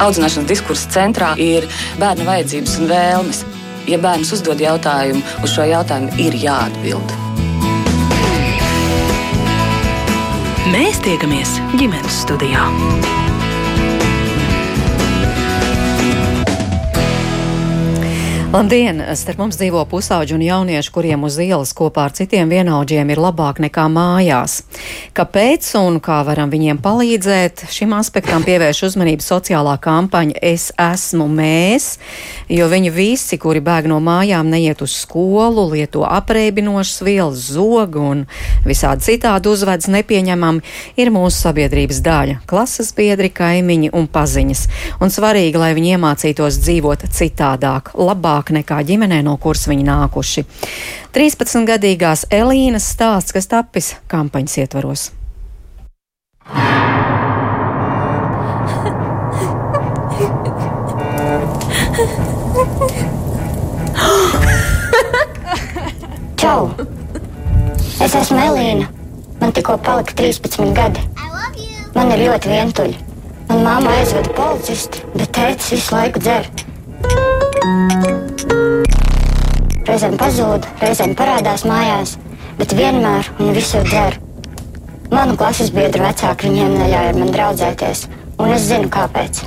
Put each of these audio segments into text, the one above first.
Audzināšanas diskursa centrā ir bērna vajadzības un vēlmes. Ja bērns uzdod jautājumu, uz šo jautājumu ir jāatbild. Mēs tiekamies ģimenes studijā. Labdien! Starp mums dzīvo pusauģi un jaunieši, kuriem uz ielas kopā ar citiem vienaudžiem ir labāk nekā mājās. Kāpēc un kā varam viņiem palīdzēt? Šim aspektam pievērš uzmanību sociālā kampaņa Es esmu mēs, jo viņi visi, kuri bēg no mājām, neiet uz skolu, lieto apreibinošas vielas, zogu un visādi citādi uzvedas nepieņemami, ir mūsu sabiedrības daļa - klases biedri, kaimiņi un paziņas. Un svarīgi, lai viņi iemācītos dzīvot citādāk, labāk labāk nekā ģimenē, no kuras viņi nākuši. 13-gadīgās Elīnas stāsts, kas tapis kampaņas ietvaros. Čau! Es esmu Elīna. Man tikko palika 13 gadi. Man ir ļoti vientuļi. Man māma aizveda policistu, bet tēvs visu laiku dzer. Reizēm pazūd, reizēm parādās mājās, bet vienmēr un visur dzer. Manu klases biedru vecāki viņiem neļauj ar mani draudzēties, un es zinu, kāpēc.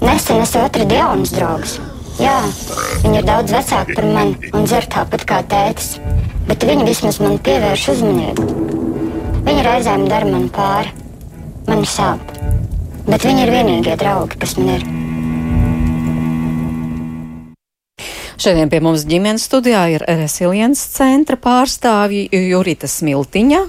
Nesen es atradu jaunus draugus. Jā, viņi ir daudz vecāki par mani un dzer tāpat kā tētis, bet viņi vismaz man pievērš uzmanību. Viņi reizēm dara man pāri, man sāp, bet viņi ir vienīgie draugi, kas man ir. Šodien pie mums ģimenes studijā ir Resilience centra pārstāvji Jurita Smiltiņa,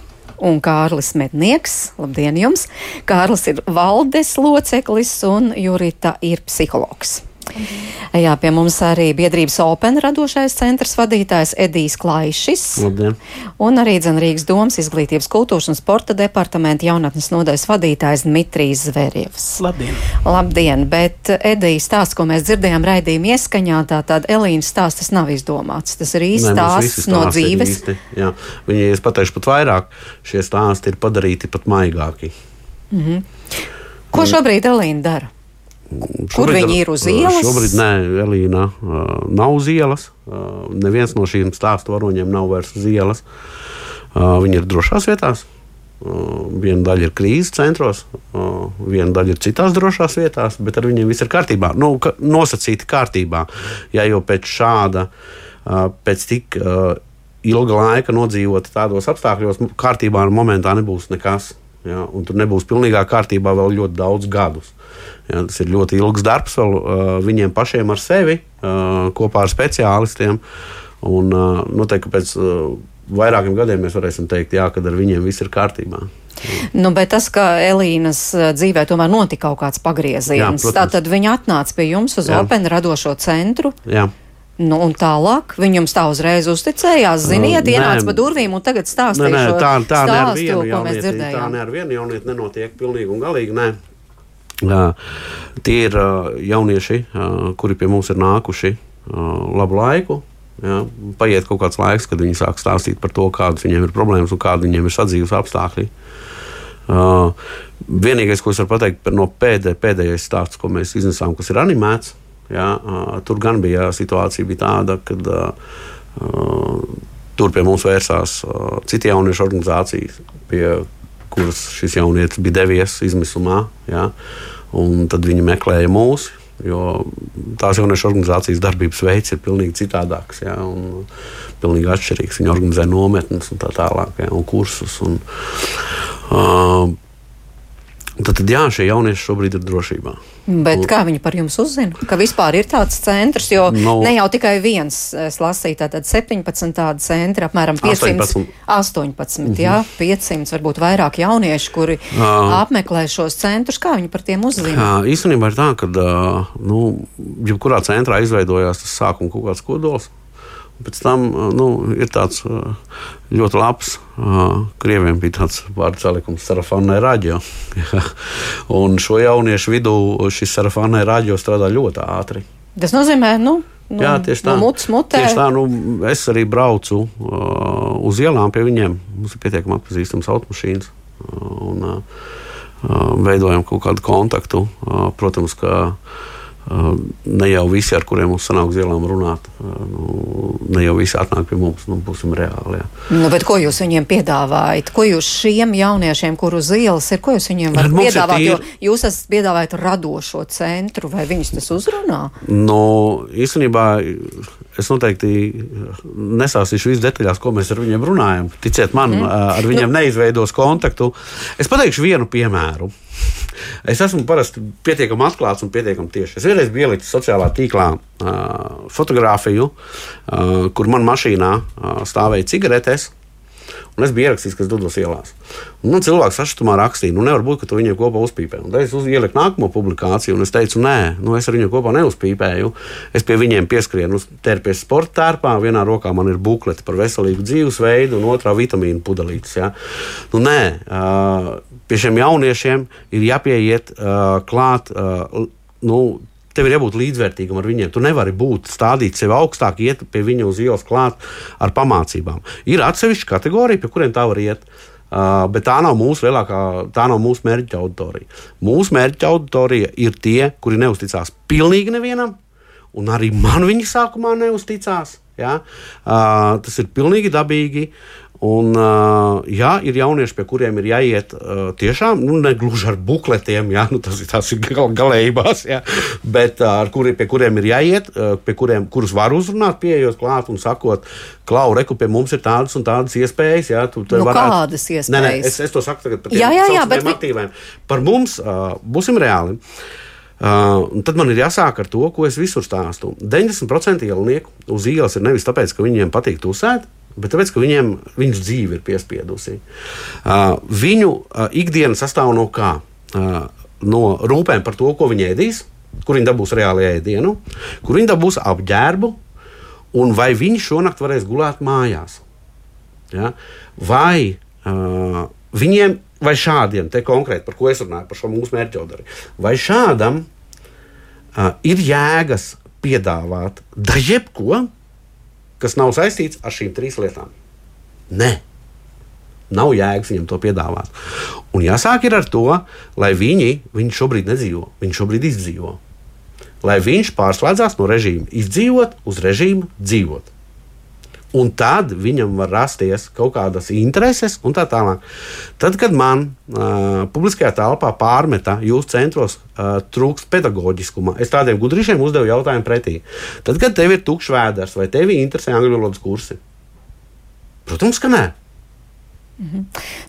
un Kārlis Mednieks. Labdien jums! Kārlis ir valdes loceklis un Jurita ir psihologs. Mhm. Jā, pie mums arī biedrības Open radošais centrs vadītājs Edijs Klaišis. Labdien. Un arī Dzenrīgas domas izglītības kultūras un sporta departamenta jaunatnes nodaļas vadītājs Dmitrijs Zverjevs. Labdien. Labdien, bet Edijs stāsts, ko mēs dzirdējām raidījuma ieskaņā, tā tad Elīnas stāsts, tas nav izdomāts. Tas ir īsts stāsts no dzīves. Īsti, jā. Viņi, es pateikšu pat vairāk, šie stāsti ir padarīti pat maigāki. -hmm. Ko šobrīd Elīna dara? Šobrīd, Kur viņi ir uz ielas? Šobrīd nē, Elīna nav uz ielas. Neviens no šīm stāstu varoņiem nav vairs uz ielas. Viņi ir drošās vietās. Viena daļa ir krīzes centros, viena daļa ir citās drošās vietās, bet ar viņiem viss ir kārtībā. Nu, ka, nosacīti kārtībā. Ja jau pēc šāda, pēc tik ilga laika nodzīvot tādos apstākļos, kārtībā momentā nebūs nekas. Ja, un tur nebūs pilnīgā kārtībā vēl ļoti daudz gadus. Ja, tas ir ļoti ilgs darbs vēl uh, viņiem pašiem ar sevi, uh, kopā ar speciālistiem. Un uh, noteikti pēc uh, vairākiem gadiem mēs varēsim teikt, jā, ka ar viņiem viss ir kārtībā. Nu, bet tas, ka Elīnas dzīvē tomēr notika kaut kāds pagrieziens, tad viņa atnāca pie jums uz Jā. Open radošo centru. Jā. Nu, un tālāk viņi jums tā uzreiz uzticējās, ziniet, uh, ienāca pa durvīm un tagad stāstīja tā stāstu, ko mēs dzirdējām. Tā ne ar vienu jaunieti nenotiek pilnīgi un galīgi, nē. Tie ir jaunieši, kuri pie mums ir nākuši labu laiku. Ja, paiet kaut kāds laiks, kad viņi sāk stāstīt par to, kādas viņiem ir problēmas un kādi viņiem ir sadzīves apstākļi. Uh, vienīgais, ko es varu pateikt no pēdē, pēdējais stāsts, ko mēs iznesām, kas ir animēts, ja, uh, tur gan bija situācija bija tāda, ka uh, tur pie mums vērsās uh, citi jauniešu organizācijas, pie kuras šis jaunietis bija devies izmisumā. Ja, uh, Un tad viņi meklēja mūs, jo tās jauniešu organizācijas darbības veids ir pilnīgi citādāks. Ja, un, pilnīgi atšķirīgs. Viņi organizē nometnes un tā tālāk, ja, un kursus. Un, uh, Tad, tad jā, šie jaunieši šobrīd ir drošībā. Bet kā viņi par jums uzzina? Ka vispār ir tāds centrs, jo no, nu- ne jau tikai viens, es lasīju, tātad 17 tādi centri, apmēram 500, 18, 18 mm -hmm. jā, 500, varbūt vairāk jaunieši, kuri uh, apmeklē šos centrus. Kā viņi par tiem uzzina? Uh, īstenībā ir tā, ka, uh, nu, jebkurā centrā izveidojās tas sākuma kaut kāds kodols. Pēc tam nu, ir tāds ļoti labs, krieviem bija tāds vārdu salikums, sarafānai radio. un šo jauniešu vidū šis sarafānai radio strādā ļoti ātri. Tas nozīmē, nu, Nu, Jā, tieši tā. Nu, mutes, tieši tā nu, es arī braucu uh, uz ielām pie viņiem. Mums ir pietiekami atpazīstams automašīnas. Uh, un, uh, veidojam kaut kādu kontaktu. Protams, ka ne jau visi, ar kuriem mums sanāk uz ielām runāt, nu, ne jau visi atnāk pie mums, nu, būsim reāli. Jā. Nu, ko jūs viņiem piedāvājat? Ko jūs šiem jauniešiem, kur uz ielas ir, ko jūs viņiem varat Mums piedāvāt? Jo tīri- jūs esat piedāvājat radošo centru, vai viņus tas uzrunā? Nu, īstenībā es noteikti nesāstīšu visu detaļās, ko mēs ar viņiem runājam. Ticiet man, mm. ar viņiem nu. neizveidos kontaktu. Es pateikšu vienu piemēru. Es esmu parasti pietiekami atklāts un pietiekami tieši. Es vienreiz biju ielicis sociālā tīklā uh, fotografiju, uh, kur man mašīnā uh, stāvēja cigaretes. Un es biju ierakstījis, kas dodas ielās. Un, nu, cilvēks sašutumā rakstīja, nu, nevar būt, ka tu viņiem kopā uzpīpē. Un tad es uz- ieliku nākamo publikāciju, un es teicu, nē, nu, es ar viņiem kopā neuzpīpēju. Es pie viņiem pieskrienu uz tērpes sporta tērpā. Vienā rokā man ir bukleti par veselīgu dzīvesveidu, un otrā vitamīnu pudelītes. Ja? Nu, nē, pie šiem jauniešiem ir jāpieiet klāt. Nu, Tev ir jābūt līdzvērtīgam ar viņiem. Tu nevari būt stādīt sevi augstāk, iet pie viņa uz ielas klāt ar pamācībām. Ir atsevišķa kategorija, pie kuriem tā var iet. Uh, bet tā nav mūsu lielākā, tā nav mūsu mērķa auditorija. Mūsu mērķa auditorija ir tie, kuri neusticās pilnīgi nevienam, un arī man viņi sākumā neusticās. Ja? Uh, tas ir pilnīgi dabīgi. Un, jā, ir jaunieši, pie kuriem ir jāiet tiešām, nu, ne gluži ar bukletiem, jā, nu, tas ir tās ir gal, galējībās, jā, bet ar kuri, pie kuriem ir jāiet, pie kuriem, kurus var uzrunāt, pieejot klāt un sakot, Klau, reku, pie mums ir tādas un tādas iespējas. Jā, tu, Nu, kādas Nē, nē, iespējas? es, es to saku tagad par Jā, jā, jā, bet vi- aktīviem. Par mums būsim reāli. Uh, tad man ir jāsāk ar to, ko es visur stāstu. 90% ielnieku uz ielas ir nevis tāpēc, ka viņiem patīk tusēt, bet tāpēc, ka viņiem viņas dzīve ir piespiedusi. Uh, viņu uh, ikdiena sastāv no kā? Uh, no rūpēm par to, ko viņi ēdīs, kur viņi dabūs reāli ēdienu, kur viņi dabūs apģērbu, un vai viņi šonakt varēs gulēt mājās. Ja? Vai uh, viņiem, vai šādiem, te konkrēti par ko es runāju, par šo mūsu mērķu auditoriju, vai šādam uh, ir jēgas piedāvāt da jebko, kas nav saistīts ar šīm trīs lietām? Nē. Nav jēgas viņam to piedāvāt. Un jāsāk ir ar to, lai viņi, viņi šobrīd nedzīvo, viņi šobrīd izdzīvo. Lai viņš pārslēdzās no režīma izdzīvot uz režīmu dzīvot. Un tad viņam var rasties kaut kādas intereses, un tā tālāk. Tad, kad man uh, publiskajā telpā pārmeta, jūsu centros uh, trūkst pedagoģiskuma, es tādiem gudrīšiem uzdevu jautājumu pretī. Tad, kad tev ir tukšs vēders, vai tev interesē angļu valodas kursi? Protams, ka nē.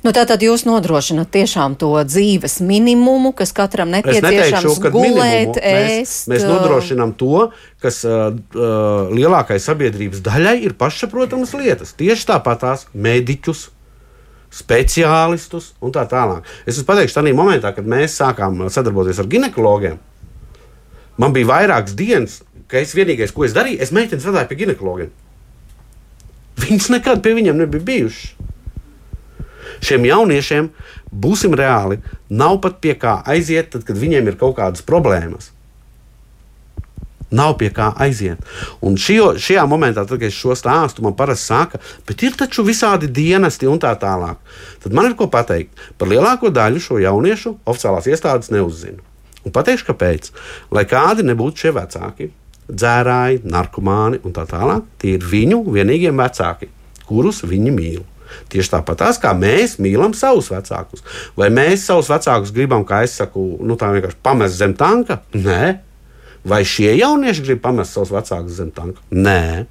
Nu, tātad jūs nodrošināt tiešām to dzīves minimumu, kas katram neteikšu, nepieciešams ka gulēt, mēs, ēst. mēs uh, nodrošinām to, kas uh, uh, lielākai sabiedrības daļai ir pašsaprotamas lietas. Tieši tāpat tās mediķus, speciālistus un tā tālāk. Es jums pateikšu, tādā momentā, kad mēs sākām sadarboties ar ginekologiem, man bija vairākas dienas, ka es vienīgais, ko es darīju, es meiteni strādāju pie ginekologiem. Viņas nekad pie viņiem nebija bijušas. Šiem jauniešiem, būsim reāli, nav pat pie kā aiziet, tad, kad viņiem ir kaut kādas problēmas. Nav pie kā aiziet. Un šio, šajā momentā, tad, kad es šo stāstu, man parasti saka, bet ir taču visādi dienesti un tā tālāk. Tad man ir ko pateikt. Par lielāko daļu šo jauniešu oficiālās iestādes neuzzina. Un pateikšu, kāpēc. Lai kādi nebūtu šie vecāki, dzērāji, narkomāni un tā tālāk, tie ir viņu vienīgie vecāki, kurus viņi mīl. Tieši tāpat tās, kā mēs mīlam savus vecākus. Vai mēs savus vecākus gribam, kā es saku, nu, tā vienkārši pamest zem tanka? Nē. Vai šie jaunieši grib pamest savus vecākus zem tanka? Nē.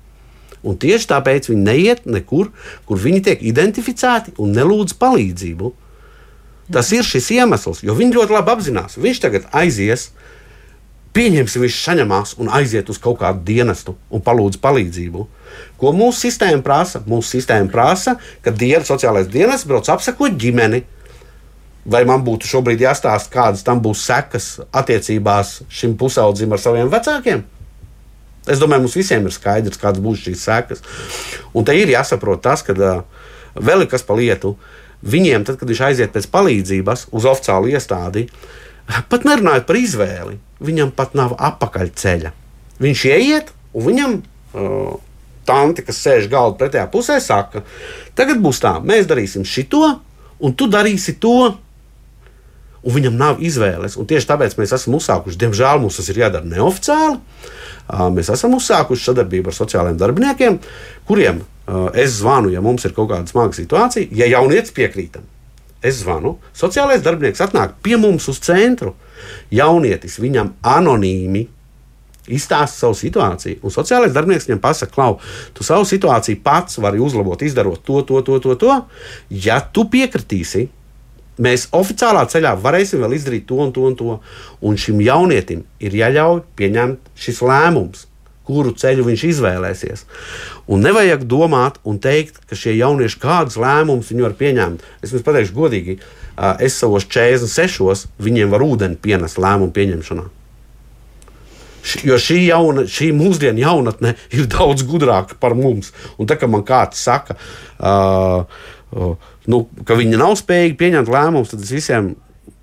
Un tieši tāpēc viņi neiet nekur, kur viņi tiek identificēti un nelūdz palīdzību. Tas ir šis iemesls, jo viņi ļoti labi apzinās, viņš tagad aizies, pieņemsim, viņš saņemās un aiziet uz kaut kādu dienestu un palūdz palīdzību. Ko mūsu sistēma prasa? Mūsu sistēma prasa, ka dienas sociālais dienests brauc apsekot ģimeni. Vai man būtu šobrīd jāstāsta, kādas tam būs sekas attiecībās šim pusaudzim ar saviem vecākiem? Es domāju, mums visiem ir skaidrs, kādas būs šīs sekas. Un te ir jāsaprot tas, ka vēl ir kas pa lietu. Viņiem, tad, kad viņš aiziet pēc palīdzības uz oficiālu iestādi, pat nerunājot par izvēli, viņam pat nav apakaļceļa. Viņš ieiet, un viņam uh, tanti, kas sēž galda pretējā pusē, saka, tagad būs tā, mēs darīsim šito, un tu darīsi to. un viņam nav izvēles. Un tieši tāpēc mēs esam uzsākuši, diemžēl mums tas ir jādara neoficiāli. Mēs esam uzsākuši sadarbību ar sociālajiem darbiniekiem, kuriem es zvanu, ja mums ir kaut kāda smaga situācija, ja jaunietis piekrītam. Es zvanu, sociālais darbinieks atnāk pie mums uz centru. Jaunietis viņam anonīmi izstāsta savu situāciju, un sociālais darbinieks viņam pasaka, klau, tu savu situāciju pats vari uzlabot, izdarot to, to, to, to. to. Ja tu piekritīsi, mēs oficiālā ceļā varēsim vēl izdarīt to un to un to. Un šim jaunietim ir jāļauj pieņemt šis lēmums, kuru ceļu viņš izvēlēsies. Un nevajag domāt un teikt, ka šie jaunieši kādus lēmumus viņi var pieņemt. Es jums pateikšu godīgi, es savos 46, viņiem var ūdeni pienest lēmumu pieņemšanā. Jo šī, jauna, šī mūsdienu jaunatne ir daudz gudrāka par mums. Un tā kā man kāds saka, uh, uh, nu, ka viņi nav spējīgi pieņemt lēmumus, tad es visiem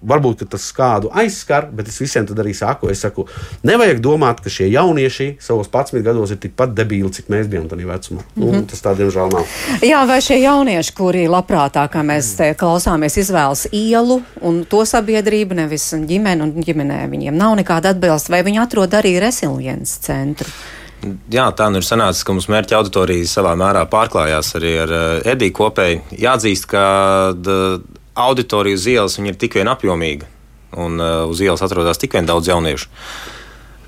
Varbūt tas kādu aizskar, bet es visiem tad arī saku, es saku, nevajag domāt, ka šie jaunieši savos 11 gados ir tikpat debīli, cik mēs bijām tajā vecumā. Mm -hmm. nu, tas tā diemžēl nav. Jā, vai šie jaunieši, kuri labprātāk, kā mēs te klausāmies, izvēlas ielu un to sabiedrību, nevis ģimeni, un ģimenē viņiem nav nekāda atbilsta, vai viņi atrod arī resiliences centru? Jā, tā nu ir sanācis, ka mums mērķa auditorija savā mērā pārklājās arī ar uh, Ediju kopēji. Jāatzīst, ka auditorija uz ielas ir tik vien apjomīga, un uh, uz ielas atrodas tik vien daudz jauniešu,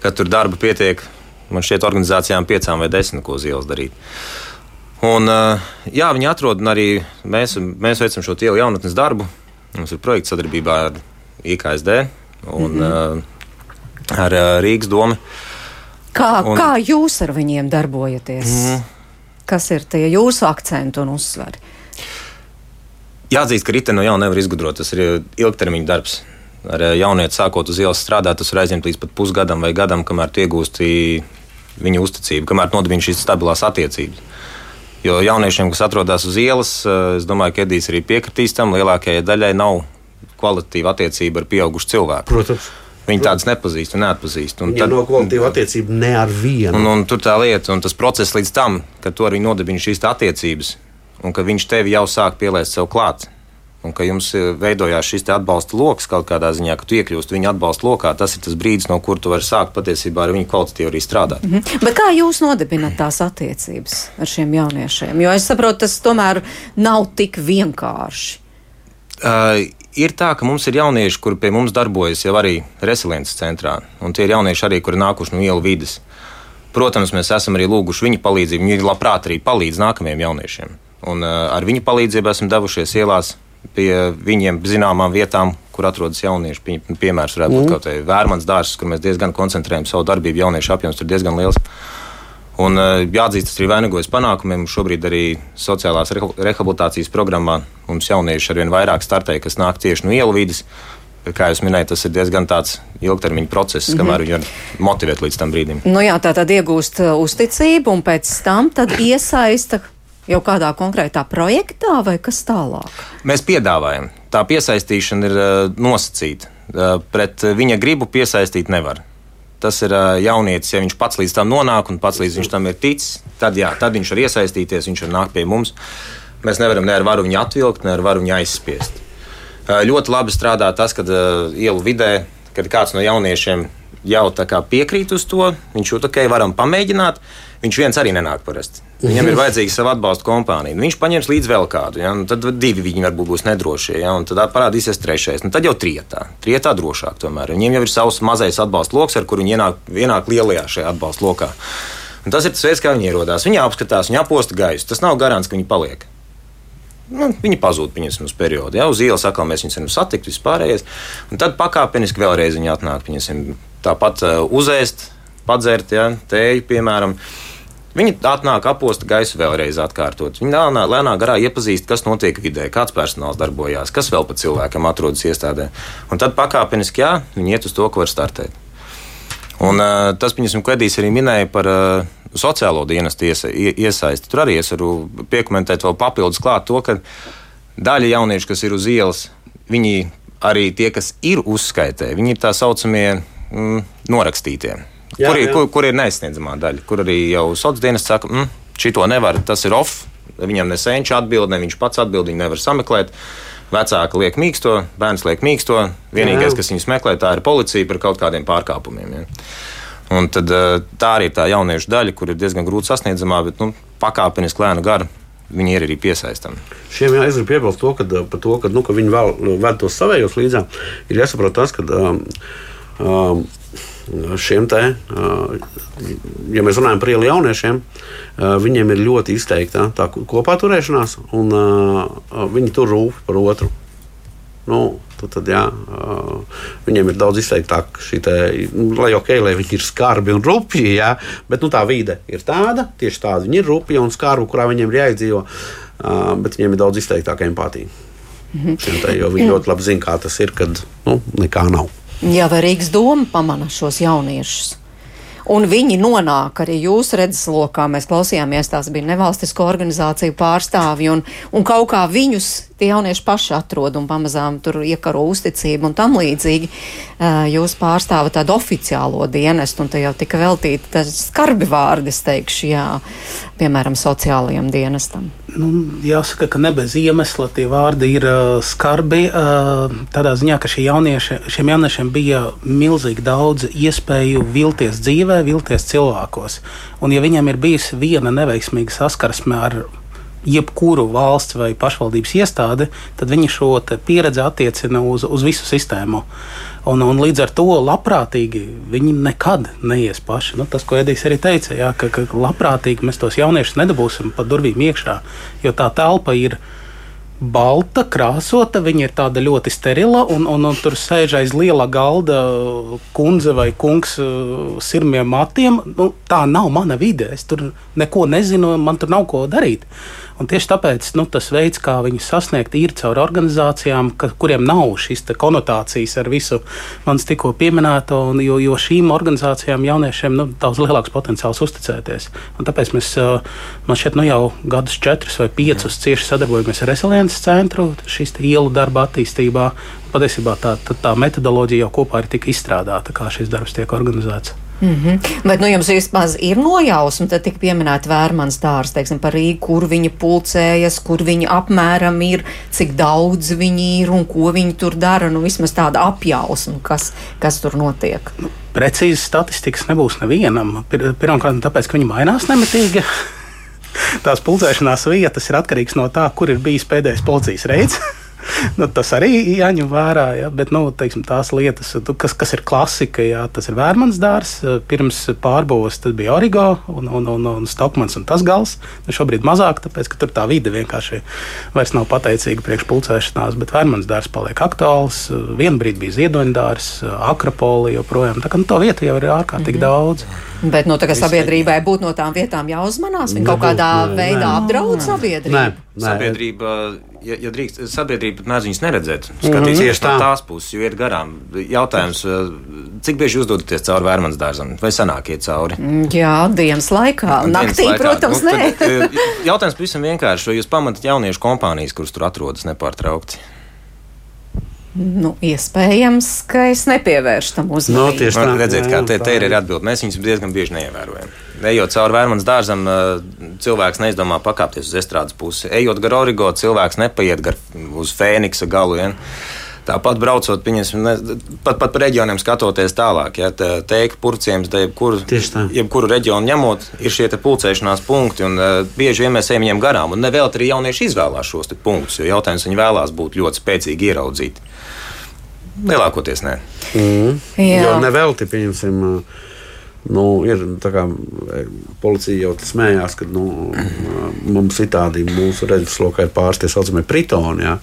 ka tur darba pietiek. Man šķiet, organizācijām piecām vai desmit, ko uz ielas darīt. Un, uh, jā, viņi atrod, un arī mēs, mēs veicam šo ielu jaunatnes darbu. Mums ir projekts sadarbībā ar IKSD un mm -hmm. uh, ar uh, Rīgas domu. Kā, un, kā jūs ar viņiem darbojaties? Mm. Kas ir tie jūsu akcenti un uzsvari? Jāatzīst, ka riteni no jauna nevar izgudrot. Tas ir ilgtermiņa darbs. Ar eh, jaunieti sākot uz ielas strādāt, tas var aizņemt līdz pat pusgadam vai gadam, kamēr iegūsti viņa uzticību, kamēr nodibina šīs stabilās attiecības. Jo jauniešiem, kas atrodas uz ielas, eh, es domāju, ka Edijs arī piekritīs tam, lielākajai daļai nav kvalitatīva attiecība ar pieaugušu cilvēku. Protams. Viņi tādas nepazīst un neatpazīst. Un tad, no kvalitīva attiecība ne ar vienu. Un, un tur tā lieta, un tas process līdz tam, kad tu ar viņu nodibini šīs attiecības, un ka viņš tevi jau sāk pielaist sev klāt. Un ka jums eh, veidojās šis atbalsta lokus kaut kādā ziņā, ka tu iekļūsti viņa atbalsta lokā, tas ir tas brīdis, no kur tu vari sākt patiesībā ar viņu kvalitatīvi arī strādāt. Mm -hmm. Bet kā jūs nodibināt tās attiecības ar šiem jauniešiem? Jo es saprotu, tas tomēr nav tik vienkārši. Uh, ir tā, ka mums ir jaunieši, kuri pie mums darbojas jau arī resiliences centrā, un tie ir jaunieši arī, kuri nākuši no ielu vidas. Protams, mēs esam arī lūguši viņa palīdzību. Viņi labprāt arī palīdz nākamajiem jauniešiem. Un, uh, ar viņu palīdzību esam devušies ielās pie viņiem zināmām vietām, kur atrodas jaunieši. Pie, piemērs varētu būt mm. kaut kāds vērmans dārsts, kur mēs diezgan koncentrējam savu darbību. Jauniešu apjoms tur diezgan liels. Un uh, jāatzīst, tas arī vainagojas panākumiem. Šobrīd arī sociālās rehabilitācijas programmā mums jaunieši arvien vairāk startē, kas nāk tieši no ielu vidas. Kā jūs minējāt, tas ir diezgan tāds ilgtermiņa process, mm -hmm. kamēr viņi var motivēt līdz tam brīdim. Nu jā, tā tad iegūst uh, uzticību un pēc tam iesaista jau kādā konkrētā projektā vai kas tālāk? Mēs piedāvājam. Tā piesaistīšana ir uh, nosacīta. Uh, pret viņa gribu piesaistīt nevar. Tas ir uh, jaunietis, ja viņš pats līdz tam nonāk un pats līdz tam ir ticis, tad, jā, tad viņš var iesaistīties, viņš var nākt pie mums. Mēs nevaram ne ar varu viņu atvilkt, ne ar varu viņu aizspiest. Ļoti labi strādā tas, kad ielu vidē, kad kāds no jauniešiem jau piekrīt uz to, viņš jau tā kā varam pamēģināt. Viņš viens arī nenāk parasti. Viņam ir vajadzīga sava atbalsta kompānija. Viņš paņems līdzi vēl kādu, ja? Nu, tad divi viņi varbūt būs nedrošie, ja? un tad parādīsies trešais. Nu, tad jau trietā, trietā drošāk tomēr. Viņiem jau ir savs mazais atbalsta lokus, ar kuru viņi ienāk, ienāk lielajā šajā atbalsta lokā. Un tas ir tas veids, kā viņi ierodās. Viņi apskatās, viņi aposta gaisu. Tas nav garants, ka viņi paliek. Nu, viņi pazūd pieņemsim, uz periodu. Ja? Uz ielas atkal mēs viņus varam satikt, vispārējais. Un tad pakāpeniski vēlreiz viņi atnāk. Pieņemsim, tāpat uh, uzēst, padzert ja? tēju, piemēram. Viņi atnāk, aposta gaisu vēlreiz atkārtot. Viņi lēnā, lēnā garā iepazīst, kas notiek vidē, kāds personāls darbojās, kas vēl pa cilvēkam atrodas iestādē. Un tad pakāpeniski, jā, viņi iet uz to, ka var startēt. Un, uh, tas, ko Edijs arī minēja par uh, sociālo dienestu iesa, iesaisti. Tur arī es varu piekomentēt vēl papildus klāt to, ka daļa jauniešu, kas ir uz ielas, viņi arī tie, kas ir uzskaitē, viņi ir tā saucamie mm, norakstītie. Jā, kur, jā. kur, kur ir neizsniedzamā daļa, kur arī jau sociālās dienas saka, mm, šito nevar, tas ir off. Viņam ne senčs atbild, ne viņš pats atbild, viņi nevar sameklēt. Vecāki liek mīksto, bērns liek mīksto. Vienīgais, Jā. kas viņus meklē, tā ir policija par kaut kādiem pārkāpumiem. Ja. Un tad, eh, tā arī ir tā jauniešu daļa, kur ir diezgan grūti sasniedzamā, bet nu, pakāpeniski lēnu garu viņi ir arī piesaistami. Šiem jā, es gribu piebilst to, ka, par to, ka, nu, ka viņi vēl ved tos savējos līdzā. Ir jāsaprot tas, ka um, um, šiem te, ja mēs runājam par ielu jauniešiem, viņiem ir ļoti izteikta tā kopā turēšanās, un viņi tur rūp par otru. Nu, tad, tad, jā, viņiem ir daudz izteiktāka šī te, nu, lai ok, lai viņi ir skarbi un rupji, jā, bet nu, tā vide ir tāda, tieši tāda viņi ir rupji un skarbi, kurā viņiem ir jāizdzīvo, bet viņiem ir daudz izteiktāka empātija. Šiem Te, jo viņi ļoti labi zina, kā tas ir, kad nu, nekā nav. Jā, vai Rīgas doma pamana šos jauniešus? Un viņi nonāk arī jūsu redzeslokā. Mēs klausījāmies, tās bija nevalstisko organizāciju pārstāvji, un, un kaut kā viņus tie jaunieši paši atrod un pamazām tur iekaro uzticību un tam līdzīgi. Jūs pārstāvat tādu oficiālo dienestu, un te jau tika veltīti skarbi vārdi, es teikšu, jā, piemēram, sociālajiem dienestam. Nu, jāsaka, ka ne bez iemesla tie vārdi ir uh, skarbi. Uh, tādā ziņā, ka šie jaunieši, šiem jauniešiem bija milzīgi daudz iespēju vilties dzīvē, vilties cilvēkos. Un, ja viņiem ir bijusi viena neveiksmīga saskarsme ar jebkuru valsts vai pašvaldības iestādi, tad viņi šo pieredzi attiecina uz, uz visu sistēmu. Un, un līdz ar to labprātīgi viņi nekad neies paši. Nu, tas, ko Edijs arī teica, jā, ka, ka labprātīgi mēs tos jauniešus nedabūsim pa durvīm iekšā, jo tā telpa ir balta, krāsota, viņa ir tāda ļoti sterila, un, un, un tur sēž aiz liela galda kundze vai kungs uh, sirmiem matiem. Nu, tā nav mana vide. Es tur neko nezinu, man tur nav ko darīt. Un tieši tāpēc nu, tas veids, kā viņus sasniegt, ir caur organizācijām, ka, kuriem nav šīs konotācijas ar visu manis tikko pieminēto, un, jo, jo šīm organizācijām jauniešiem nu, daudz lielāks potenciāls uzticēties. Un tāpēc mēs šeit nu, jau gadus četrus vai piecus cieši sadarbojamies ar Resiliences centru šīs ielu darba attīstībā. Patiesībā tā, tā, tā metodoloģija jau kopā ir tik izstrādāta, kā šis darbs tiek organizēts. Mm -hmm. Bet nu, jums vismaz ir nojausma, tad tika pieminēta vērmans dārs, teiksim, par Rīgu, kur viņi pulcējas, kur viņi apmēram ir, cik daudz viņi ir un ko viņi tur dara. Nu, vismaz tāda apjausma, kas, kas tur notiek. Precīzas statistikas nebūs nevienam. Pir, Pirmkārt, tāpēc, ka viņi mainās nemitīgi. Tās pulcēšanās vietas ir atkarīgas no tā, kur ir bijis pēdējais policijas reids. nu, tas arī jāņem vērā. Ja? Bet nu, teiksim, tās lietas, tu, kas, kas ir klasika, ja? tas ir Vērmans dārsts. Pirms pārbūves tas bija Origo un, un, un, un Stokmans un tas gals. Nu, šobrīd mazāk, tāpēc ka tur tā vide vienkārši vairs nav pateicīga priekš pulcēšanās. Bet Vērmans dārsts paliek aktuāls. Vienu brīdi bija Ziedoņdārs, Akropoli joprojām. Tā kā nu, to vietu jau ir ārkārtīgi mm -hmm. daudz. Bet nu, sabiedrībai būtu no tām vietām jāuzmanās. Viņa kaut kādā nē, veidā nē, apdraud sabiedrību. Nē, nē. Sabiedrība, ja, ja drīkst, sabiedrība mēdz viņus neredzēt. Skatīties mm -hmm. no tās puses, jo ir garām. Jautājums, cik bieži uzdodaties cauri vērmans dārzam, vai sanāk iet cauri? Jā, dienas laikā. Naktī, dienas laikā. protams, nu, nē. Tad, jautājums pavisam vienkārši, vai jūs pamatat jauniešu kompānijas, kuras tur atrodas nepārtraukti? Nu, iespējams, ka es nepievēršu tam uzmanību. No, tieši tā, redziet, kā te, te ir atbilde. Mēs viņus diezgan bieži neievērojam. Ejot cauri vērmanas dārzam, cilvēks neizdomā pakāpties uz estrādes pusi. Ejot gar origo, cilvēks nepaiet gar uz fēniksa galu. Ja? Tāpat braucot, pieņemsim, pat, pat par reģioniem skatoties tālāk, ja teiktu, purciems, jebkuru, jebkuru reģionu ņemot, ir šie pulcēšanās punkti, un uh, bieži vien mēs ejam viņiem garām. Un nevēl arī jaunieši izvēlās šos punktus, jo jautājums viņi vēlās būt ļoti spēcīgi ieraudzīti. Lielākoties nē. Mm. Jā. Jo nevelti, pieņemsim, nu, ir tā kā policija jau smējās, ka nu, mums ir tādi mūsu redzeslokā ir pāris tie saucamie pritoni, jā,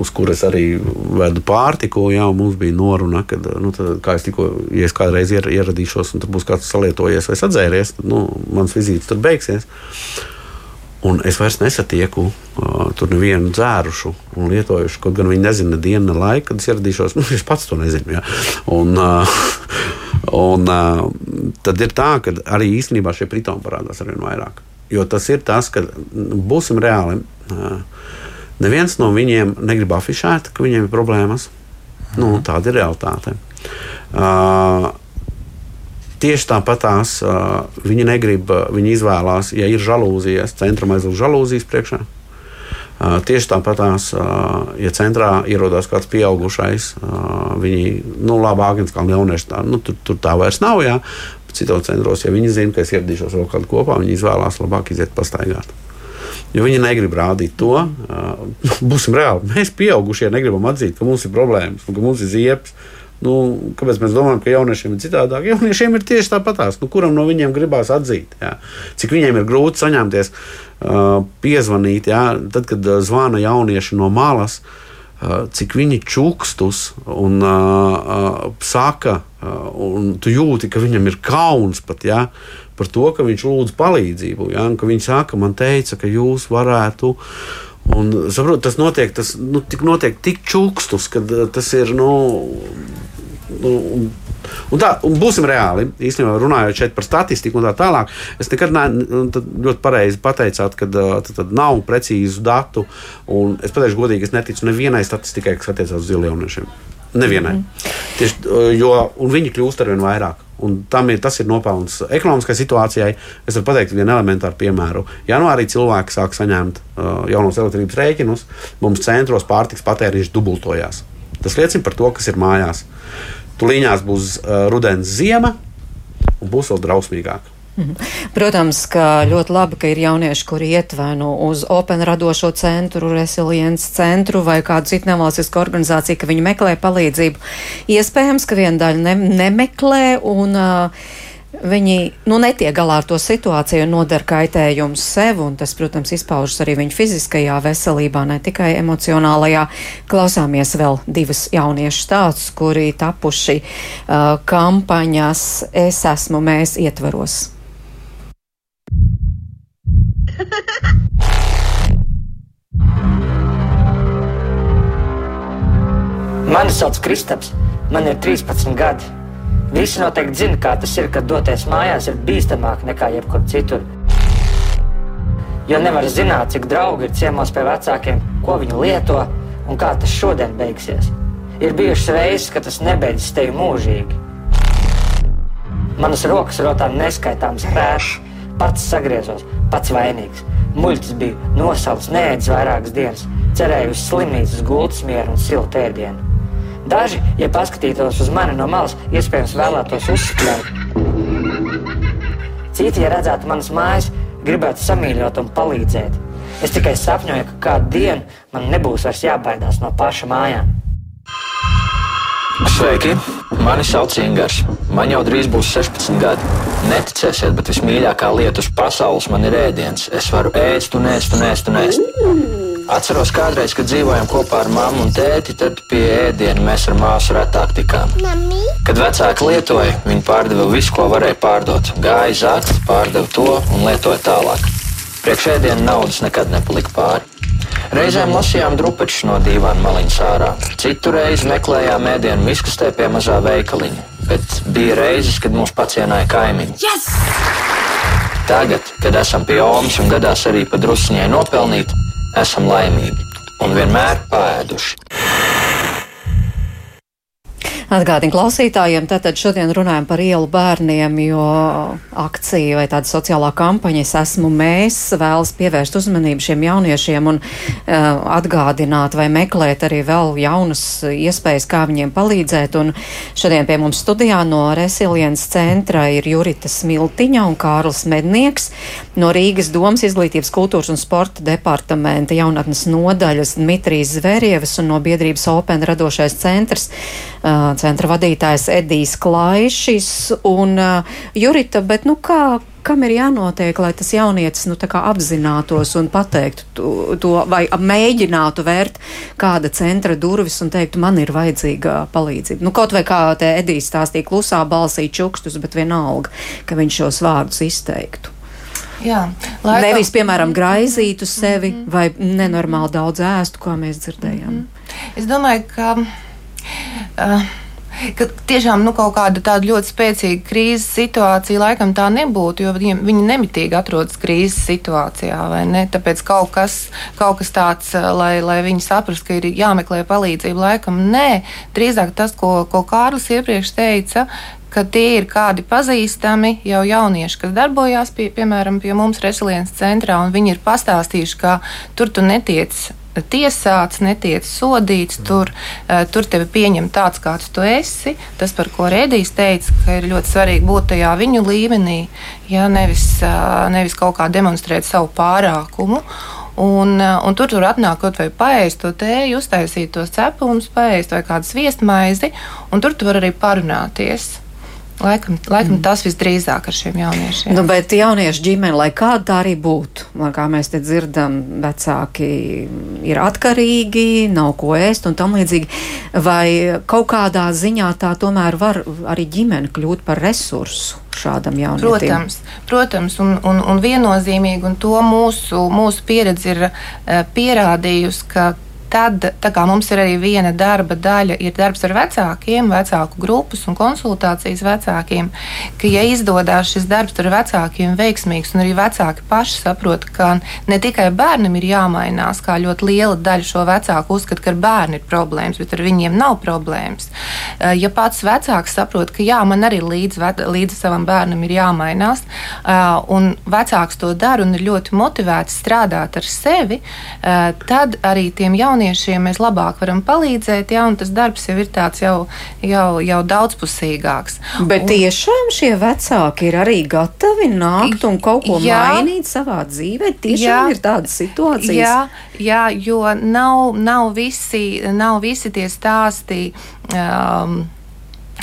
uz kuras arī vedu pārtiku. Jā, mums bija noruna, ka, nu, tad, kā es tikko, ja es kādreiz ieradīšos, un tur būs kāds salietojies vai sadzēries, tad nu, mans vizītes tur beigsies. Un es vairs nesatieku uh, tur nevienu dzērušu un lietojušu. Kaut gan viņi nezina ne dienu, ne laiku, kad es ieradīšos. Nu, es pats to nezinu. Ja? Un, uh, un uh, tad ir tā, ka arī īstenībā šie pritoni parādās ar vien vairāk. Jo tas ir tas, ka būsim reāli. Uh, neviens no viņiem negrib afišēt, ka viņiem ir problēmas. Nu, tāda ir realitāte. Uh, Tieši tāpat tās uh, viņi negrib, viņi izvēlās, ja ir žalūzijas, centram aizlikt žalūzijas priekšā. Tieši tāpatās, ja centrā ierodas kāds pieaugušais, viņi, nu, labi, Agenskalna jaunieši, tā, nu, tur, tur tā vairs nav, jā. Citos centros, ja viņi zina, ka es ieradīšos vēl kādu kopā, viņi izvēlās labāk iziet pastaigāt. Jo viņi negrib rādīt to, būsim reāli. Mēs, pieaugušie, negribam atzīt, ka mums ir problēmas ka mums ir ziepes. Nu, kāpēc mēs domājam, ka jauniešiem ir citādāk? Jauniešiem ir tieši tāpatās. Nu, kuram no viņiem gribās atzīt? Jā? Cik viņiem ir grūti saņemties, piezvanīt, jā? tad, kad uh, zvana jaunieši no malas. Uh, cik viņi čukstus un saka, un tu jūti, ka viņam ir kauns pat ja, par to, ka viņš lūdz palīdzību. Ja, viņi saka, man teica, ka jūs varētu uh, Un, saprot, tas notiek, tas, nu, tik, notiek tik čukstus, ka tas ir. Nu, nu, un, tā, un būsim reāli. Īstenībā runājot par statistiku un tā tālāk, es nekad ne, ļoti pareizi pateicāt, ka uh, tad, tad nav precīzu datu. Es pateikšu godīgi, es neticu nevienai statistikai, kas attiecās uz ziljauniešiem. Nevienai. Mm. Tieši, uh, jo, un viņi kļūst ar vien vairāk. Un ir, tas ir nopelns ekonomiskai situācijai. Es varu pateikt vienu elementāru piemēru. Janvārī cilvēki sāk saņemt uh, jaunos elektrības rēķinus. Mums centros pārtiks patēriņš dubultojās. Tas liecina par to, kas ir mājās. Tūlīņās būs uh, rudens, ziema un būs vēl drausmīgāk. Mhm. Protams, ka ļoti labi, ka ir jaunieši, kuri iet vai nu uz Open radošo centru, Resilience centru vai kādu citu nevalstisku organizāciju, ka viņi meklē palīdzību. Iespējams, ka viena daļa ne, nemeklē un uh, Viņi nu, netiek galā ar to situāciju un nodara kaitējumu sev, un tas, protams, izpaužas arī viņu fiziskajā veselībā, ne tikai emocionālajā. Klausāmies vēl divas jauniešu stāstus, kuri tapuši uh, kampaņas Es esmu mēs ietvaros. Mani sauc Kristaps, man ir 13 gadi. Visi noteikti zina, kā tas ir, kad doties mājās ir bīstamāk nekā jebkur citur. Jo nevar zināt, cik draugi ir ciemos pie vecākiem, ko viņi lieto un kā tas šodien beigsies. Ir bijušas reizes, kad tas nebeidzas tevi mūžīgi. Manas rokas rotā neskaitāms rēšs, pats sagriezos, pats vainīgs. Muļķis bija nosaucis, neēdis vairākas dienas, cerēju uz slimnīcas gultas mieru un siltu ēdienu. Daži, ja paskatītos uz mani no malas, iespējams vēlētos uzspļaut. Citi, ja redzētu manas mājas, gribētu samīļot un palīdzēt. Es tikai sapņoju, ka kādu dienu man nebūs vairs jābaidās no paša mājām. Sveiki! Mani sauc Ingūns. Man jau drīz būs 16 gadi. Neticēsiet, bet vismīļākā lieta uz pasaules man ir ēdiens. Es varu ēst un ēst un ēst un ēst. Atceros, kādreiz, kad dzīvojām kopā ar mammu un tēti, tad pie ēdiena mēs ar māsu retāk tikām. Mami? Kad vecāki lietoja, viņi pārdeva visu, ko varēja pārdot. Gāja zakt, pārdeva to un lietoja tālāk. Priekš ēdienu naudas nekad nepalika pāri. Reizēm lasījām drupačus no dīvāna maliņas ārā. Citu reizi meklējām ēdienu viskastē pie mazā veikaliņa. Bet bija reizes, kad mūs pacienāja kaimiņi. Yes! Tagad, kad esam pie Omas un gadās arī pa drusciņai nopelnīt, esam laimīgi un vienmēr pāēduši. Atgādinu klausītājiem, tātad šodien runājam par ielu bērniem, jo akcija vai tāda sociālā kampaņa es esmu mēs vēlas pievērst uzmanību šiem jauniešiem un uh, atgādināt vai meklēt arī vēl jaunas iespējas, kā viņiem palīdzēt. Un šodien pie mums studijā no Resilience centra ir Jurita Smiltiņa un Kārlis Mednieks no Rīgas domas izglītības kultūras un sporta departamenta jaunatnes nodaļas Dmitrijs Zverjevs un no biedrības Open radošais centrs. Uh, centra vadītājs Edijs Klaišis un uh, Jurita, bet nu kā, kam ir jānotiek, lai tas jaunietis nu, apzinātos un pateiktu to, to, vai mēģinātu vērt kāda centra durvis un teiktu, man ir vajadzīga palīdzība. Nu, kaut vai kā te Edijs stāstīja klusā balsī čukstus, bet vienalga, ka viņš šos vārdus izteiktu. Jā, laika... Nevis, piemēram, graizītu sevi mm -hmm. vai nenormāli daudz ēstu, kā mēs dzirdējām. Mm -hmm. Es domāju, ka. Uh, ka tiešām nu, kaut kāda tāda ļoti spēcīga krīzes situācija laikam tā nebūtu, jo viņi, viņi nemitīgi atrodas krīzes situācijā, ne? Tāpēc kaut kas, kaut kas tāds, lai, lai viņi saprastu, ka ir jāmeklē palīdzība, laikam nē. Drīzāk tas, ko, ko Kārlis iepriekš teica, ka tie ir kādi pazīstami jau jaunieši, kas darbojās pie, piemēram pie mums Resilience centrā, un viņi ir pastāstījuši, ka tur tu netiec tiesāts, netiek sodīts. Tur, uh, tur tevi pieņem tāds, kāds tu esi. Tas, par ko Rēdijs teica, ka ir ļoti svarīgi būt tajā viņu līmenī, ja nevis, uh, nevis kaut kā demonstrēt savu pārākumu. Un, un tur tur atnāk kaut vai paēst to tēju, uztaisīt tos cepumus, paēst vai kādu viestmaizi, un tur tu vari arī parunāties. Laikam, laikam mm. tas visdrīzāk ar šiem jauniešiem. Nu, bet jauniešu ģimene, lai kāda tā arī būtu, kā mēs te dzirdam, vecāki ir atkarīgi, nav ko ēst un tam līdzīgi. Vai kaut kādā ziņā tā tomēr var arī ģimene kļūt par resursu? Šādam jaunietim. Protams, protams un, un, un viennozīmīgi, un to mūsu, mūsu pieredze ir uh, pierādījusi, ka Tad, tā kā mums ir arī viena darba daļa, ir darbs ar vecākiem, vecāku grupas un konsultācijas vecākiem, ka, ja izdodas šis darbs ar vecākiem veiksmīgs, un arī vecāki paši saprot, ka ne tikai bērnam ir jāmainās, kā ļoti liela daļa šo vecāku uzskata, ka ar bērnu ir problēmas, bet ar viņiem nav problēmas. Eh, ja pats vecāks saprot, ka jā, man arī līdz, līdz savam bērnam ir jāmainās, eh, un vecāks to dara un ir ļoti motivēts strādāt ar sevi, eh, tad arī tiem jauniem jauniešiem mēs labāk varam palīdzēt, ja, un tas darbs jau ir tāds jau, jau, jau daudzpusīgāks. Bet un, tiešām šie vecāki ir arī gatavi nākt un kaut ko jā, mainīt savā dzīvē. Tiešām jā, ir tādas situācijas. Jā, jā jo nav, nav, visi, nav visi tie stāsti. Um,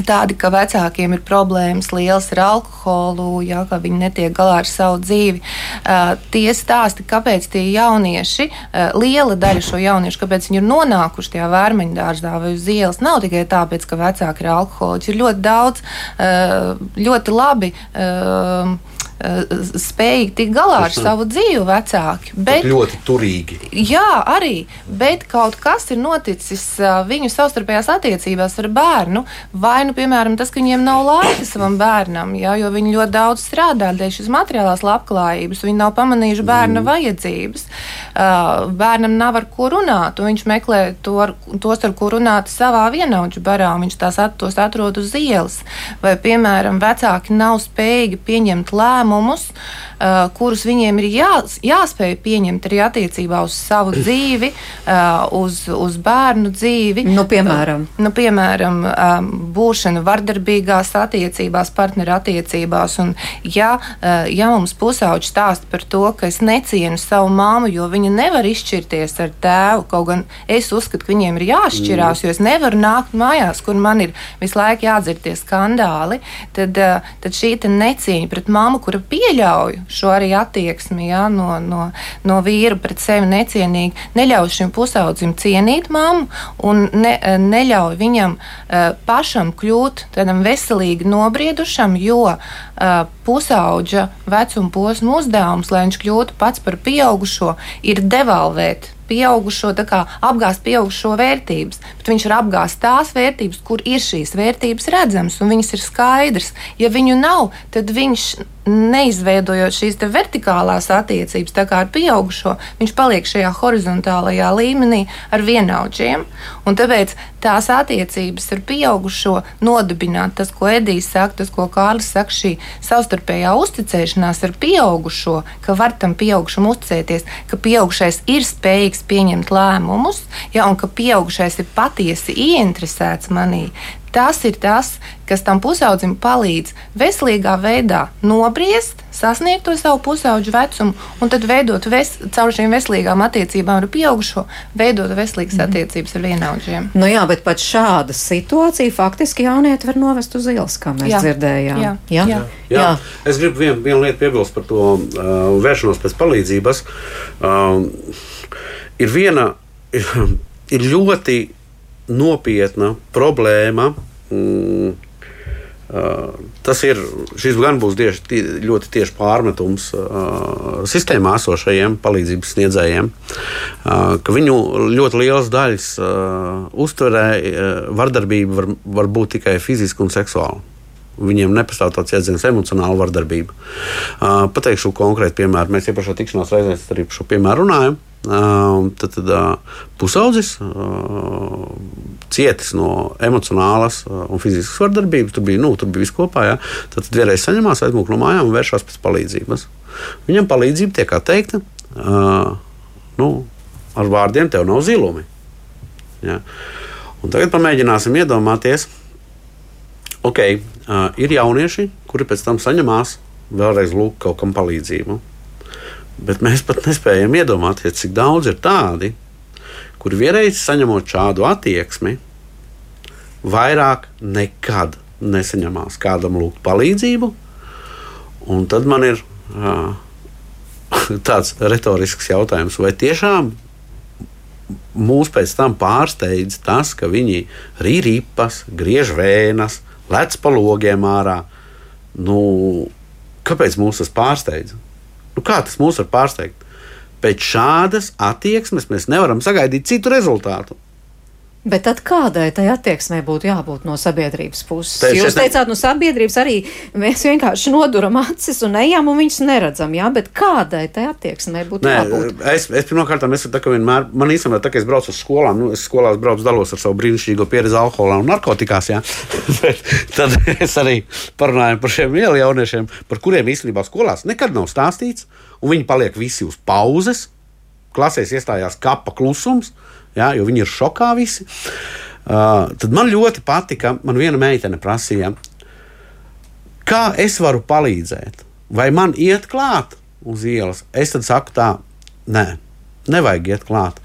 tādi, ka vecākiem ir problēmas liels ar alkoholu, ja, ka viņi netiek galā ar savu dzīvi. Uh, tie stāsti, kāpēc tie jaunieši, uh, liela daļa šo jauniešu, kāpēc viņi ir nonākuši tajā vērmeņu dārzā vai uz ielas, nav tikai tāpēc, ka vecāki ir alkoholiķi. Ir ļoti daudz, uh, ļoti labi. Uh, spējīgi tikt galā ar savu dzīvi vecāki. Bet, bet ļoti turīgi. Jā, arī. Bet kaut kas ir noticis eh, viņu savstarpējās attiecībās ar bērnu. Vai, nu, piemēram, tas, ka viņiem nav laika savam bērnam, jā, jo viņi ļoti daudz strādā dēļ šīs materiālās labklājības. Viņi nav pamanījuši bērna mm. vajadzības. Eh, bērnam nav ar ko runāt, un viņš meklē to, ar, tos, ar ko runāt savā vienaudžu barā. Viņš tās at, tos atrod uz ielas. Vai, piemēram, vecāki nav spējīgi pieņemt lēmumus lēmumus, uh, kurus viņiem ir jā, jāspēj pieņemt arī attiecībā uz savu dzīvi, uh, uz, uz bērnu dzīvi. Nu, piemēram, uh, nu, piemēram um, būšana vardarbīgās attiecībās, partneru attiecībās. Un, ja, uh, ja mums pusauģis stāsta par to, ka es necienu savu māmu, jo viņa nevar izšķirties ar tēvu, kaut gan es uzskatu, ka viņiem ir jāšķirās, mm. jo es nevaru nākt mājās, kur man ir visu laiku jādzird skandāli, tad, uh, tad šī necieņa pret māmu, kura pieļauj šo arī attieksmi ja, no, no, no vīra pret sevi necienīgi, neļauj šim pusaudzim cienīt mammu un ne, neļauj viņam uh, pašam kļūt tādam veselīgi nobriedušam, jo uh, pusauģa vecuma posma uzdevums, lai viņš kļūtu pats par pieaugušo, ir devalvēt pieaugušo, kā apgāzt pieaugušo vērtības, bet viņš var apgāzt tās vērtības, kur ir šīs vērtības redzamas un viņas ir skaidras. Ja viņu nav, tad viņš neizveidojot šīs vertikālās attiecības, ar pieaugušo, viņš paliek šajā horizontālajā līmenī ar vienaudžiem. Tāpēc tās attiecības ar pieaugušo nodibināt, tas, ko Edijs saka, tas, ko Kārlis saka, šī savstarpējā uzticēšanās ar pieaugušo, ka var tam pieaugušam uzticēties, ka pieaugušais ir spējīgs pieņemt lēmumus, ja, un ka pieaugušais ir patiesi ieinteresēts manī. Tas ir tas, kas tam pusaudzim palīdz veselīgā veidā nobriest, sasniegt to savu pusauģu vecumu un tad veidot ves, caur šīm veselīgām attiecībām ar pieaugušo, veidot veselīgas mm. attiecības ar vienaudžiem. Nu jā, bet pat šāda situācija faktiski jaunieti var novest uz ielas, kā mēs jā. dzirdējām. Jā. Jā? Jā. Jā. Jā. Es gribu vienu vien lietu piebilst par to uh, vēršanos pēc palīdzības. Um, ir viena, ir, ir ļoti nopietna problēma mm, Uh, tas ir, šis gan būs tieši, tie, ļoti tieši pārmetums sistēmā esošajiem palīdzības sniedzējiem, ka viņu ļoti liels daļas uztverē vardarbība var, var būt tikai fiziska un seksuāla. Viņiem nepastāv tāds jēdziens, emocionāla vardarbība. Pateikšu konkrēti piemēru. Mēs iepriekšējā tikšanās reizē arī par šo piemēru runājam. Tad tad pusaudzis cietis no emocionālas un fiziskas vardarbības. Tur bija, nu, tur bija viss kopā. Ja? Tad, tad vienreiz saņemās aizmūku no mājām un vēršās pēc palīdzības. Viņam palīdzība tiek atteikta nu, ar vārdiem: Tev nav zilumi. Ja? Un tagad pamēģināsim iedomāties, ok, ir jaunieši, kuri pēc tam saņemās vēlreiz lūk kaut kam palīdzību. Bet mēs pat nespējam iedomāties, cik daudz ir tādi, kur vienreiz saņemot šādu attieksmi, vairāk nekad nesaņemās kādam lūgt palīdzību. Un tad man ir uh, tāds retorisks jautājums, vai tiešām mūs pēc tam pārsteidz tas, ka viņi rīpas, griež vēnas, lec pa logiem ārā. Nu, kāpēc mūs tas pārsteidz? Nu, kā tas mūs var pārsteigt? Pēc šādas attieksmes mēs nevaram sagaidīt citu rezultātu. Bet tad kādai tai attieksmei būtu jābūt no sabiedrības puses? Te, Jūs teicāt, no sabiedrības arī mēs vienkārši noduram acis un ejam un viņus neredzam, jā, bet kādai tai attieksmei būtu Nē, jābūt? Es, es pirmkārt, es tā kā vienmēr, man īstenībā, tā kā es braucu uz skolām, nu, es skolās braucu dalos ar savu brīnišķīgo pieredzi alkoholā un narkotikās, jā. tad es arī parunāju par šiem ielu jauniešiem, par kuriem īstenībā skolās nekad nav stāstīts, un viņi paliek visi uz pauzes, klasēs iestājās kapa klusums ja, jo viņi ir šokā visi. Uh, tad man ļoti patika, man viena meitene prasīja, kā es varu palīdzēt, vai man iet klāt uz ielas. Es tad saku tā, nē, nevajag iet klāt.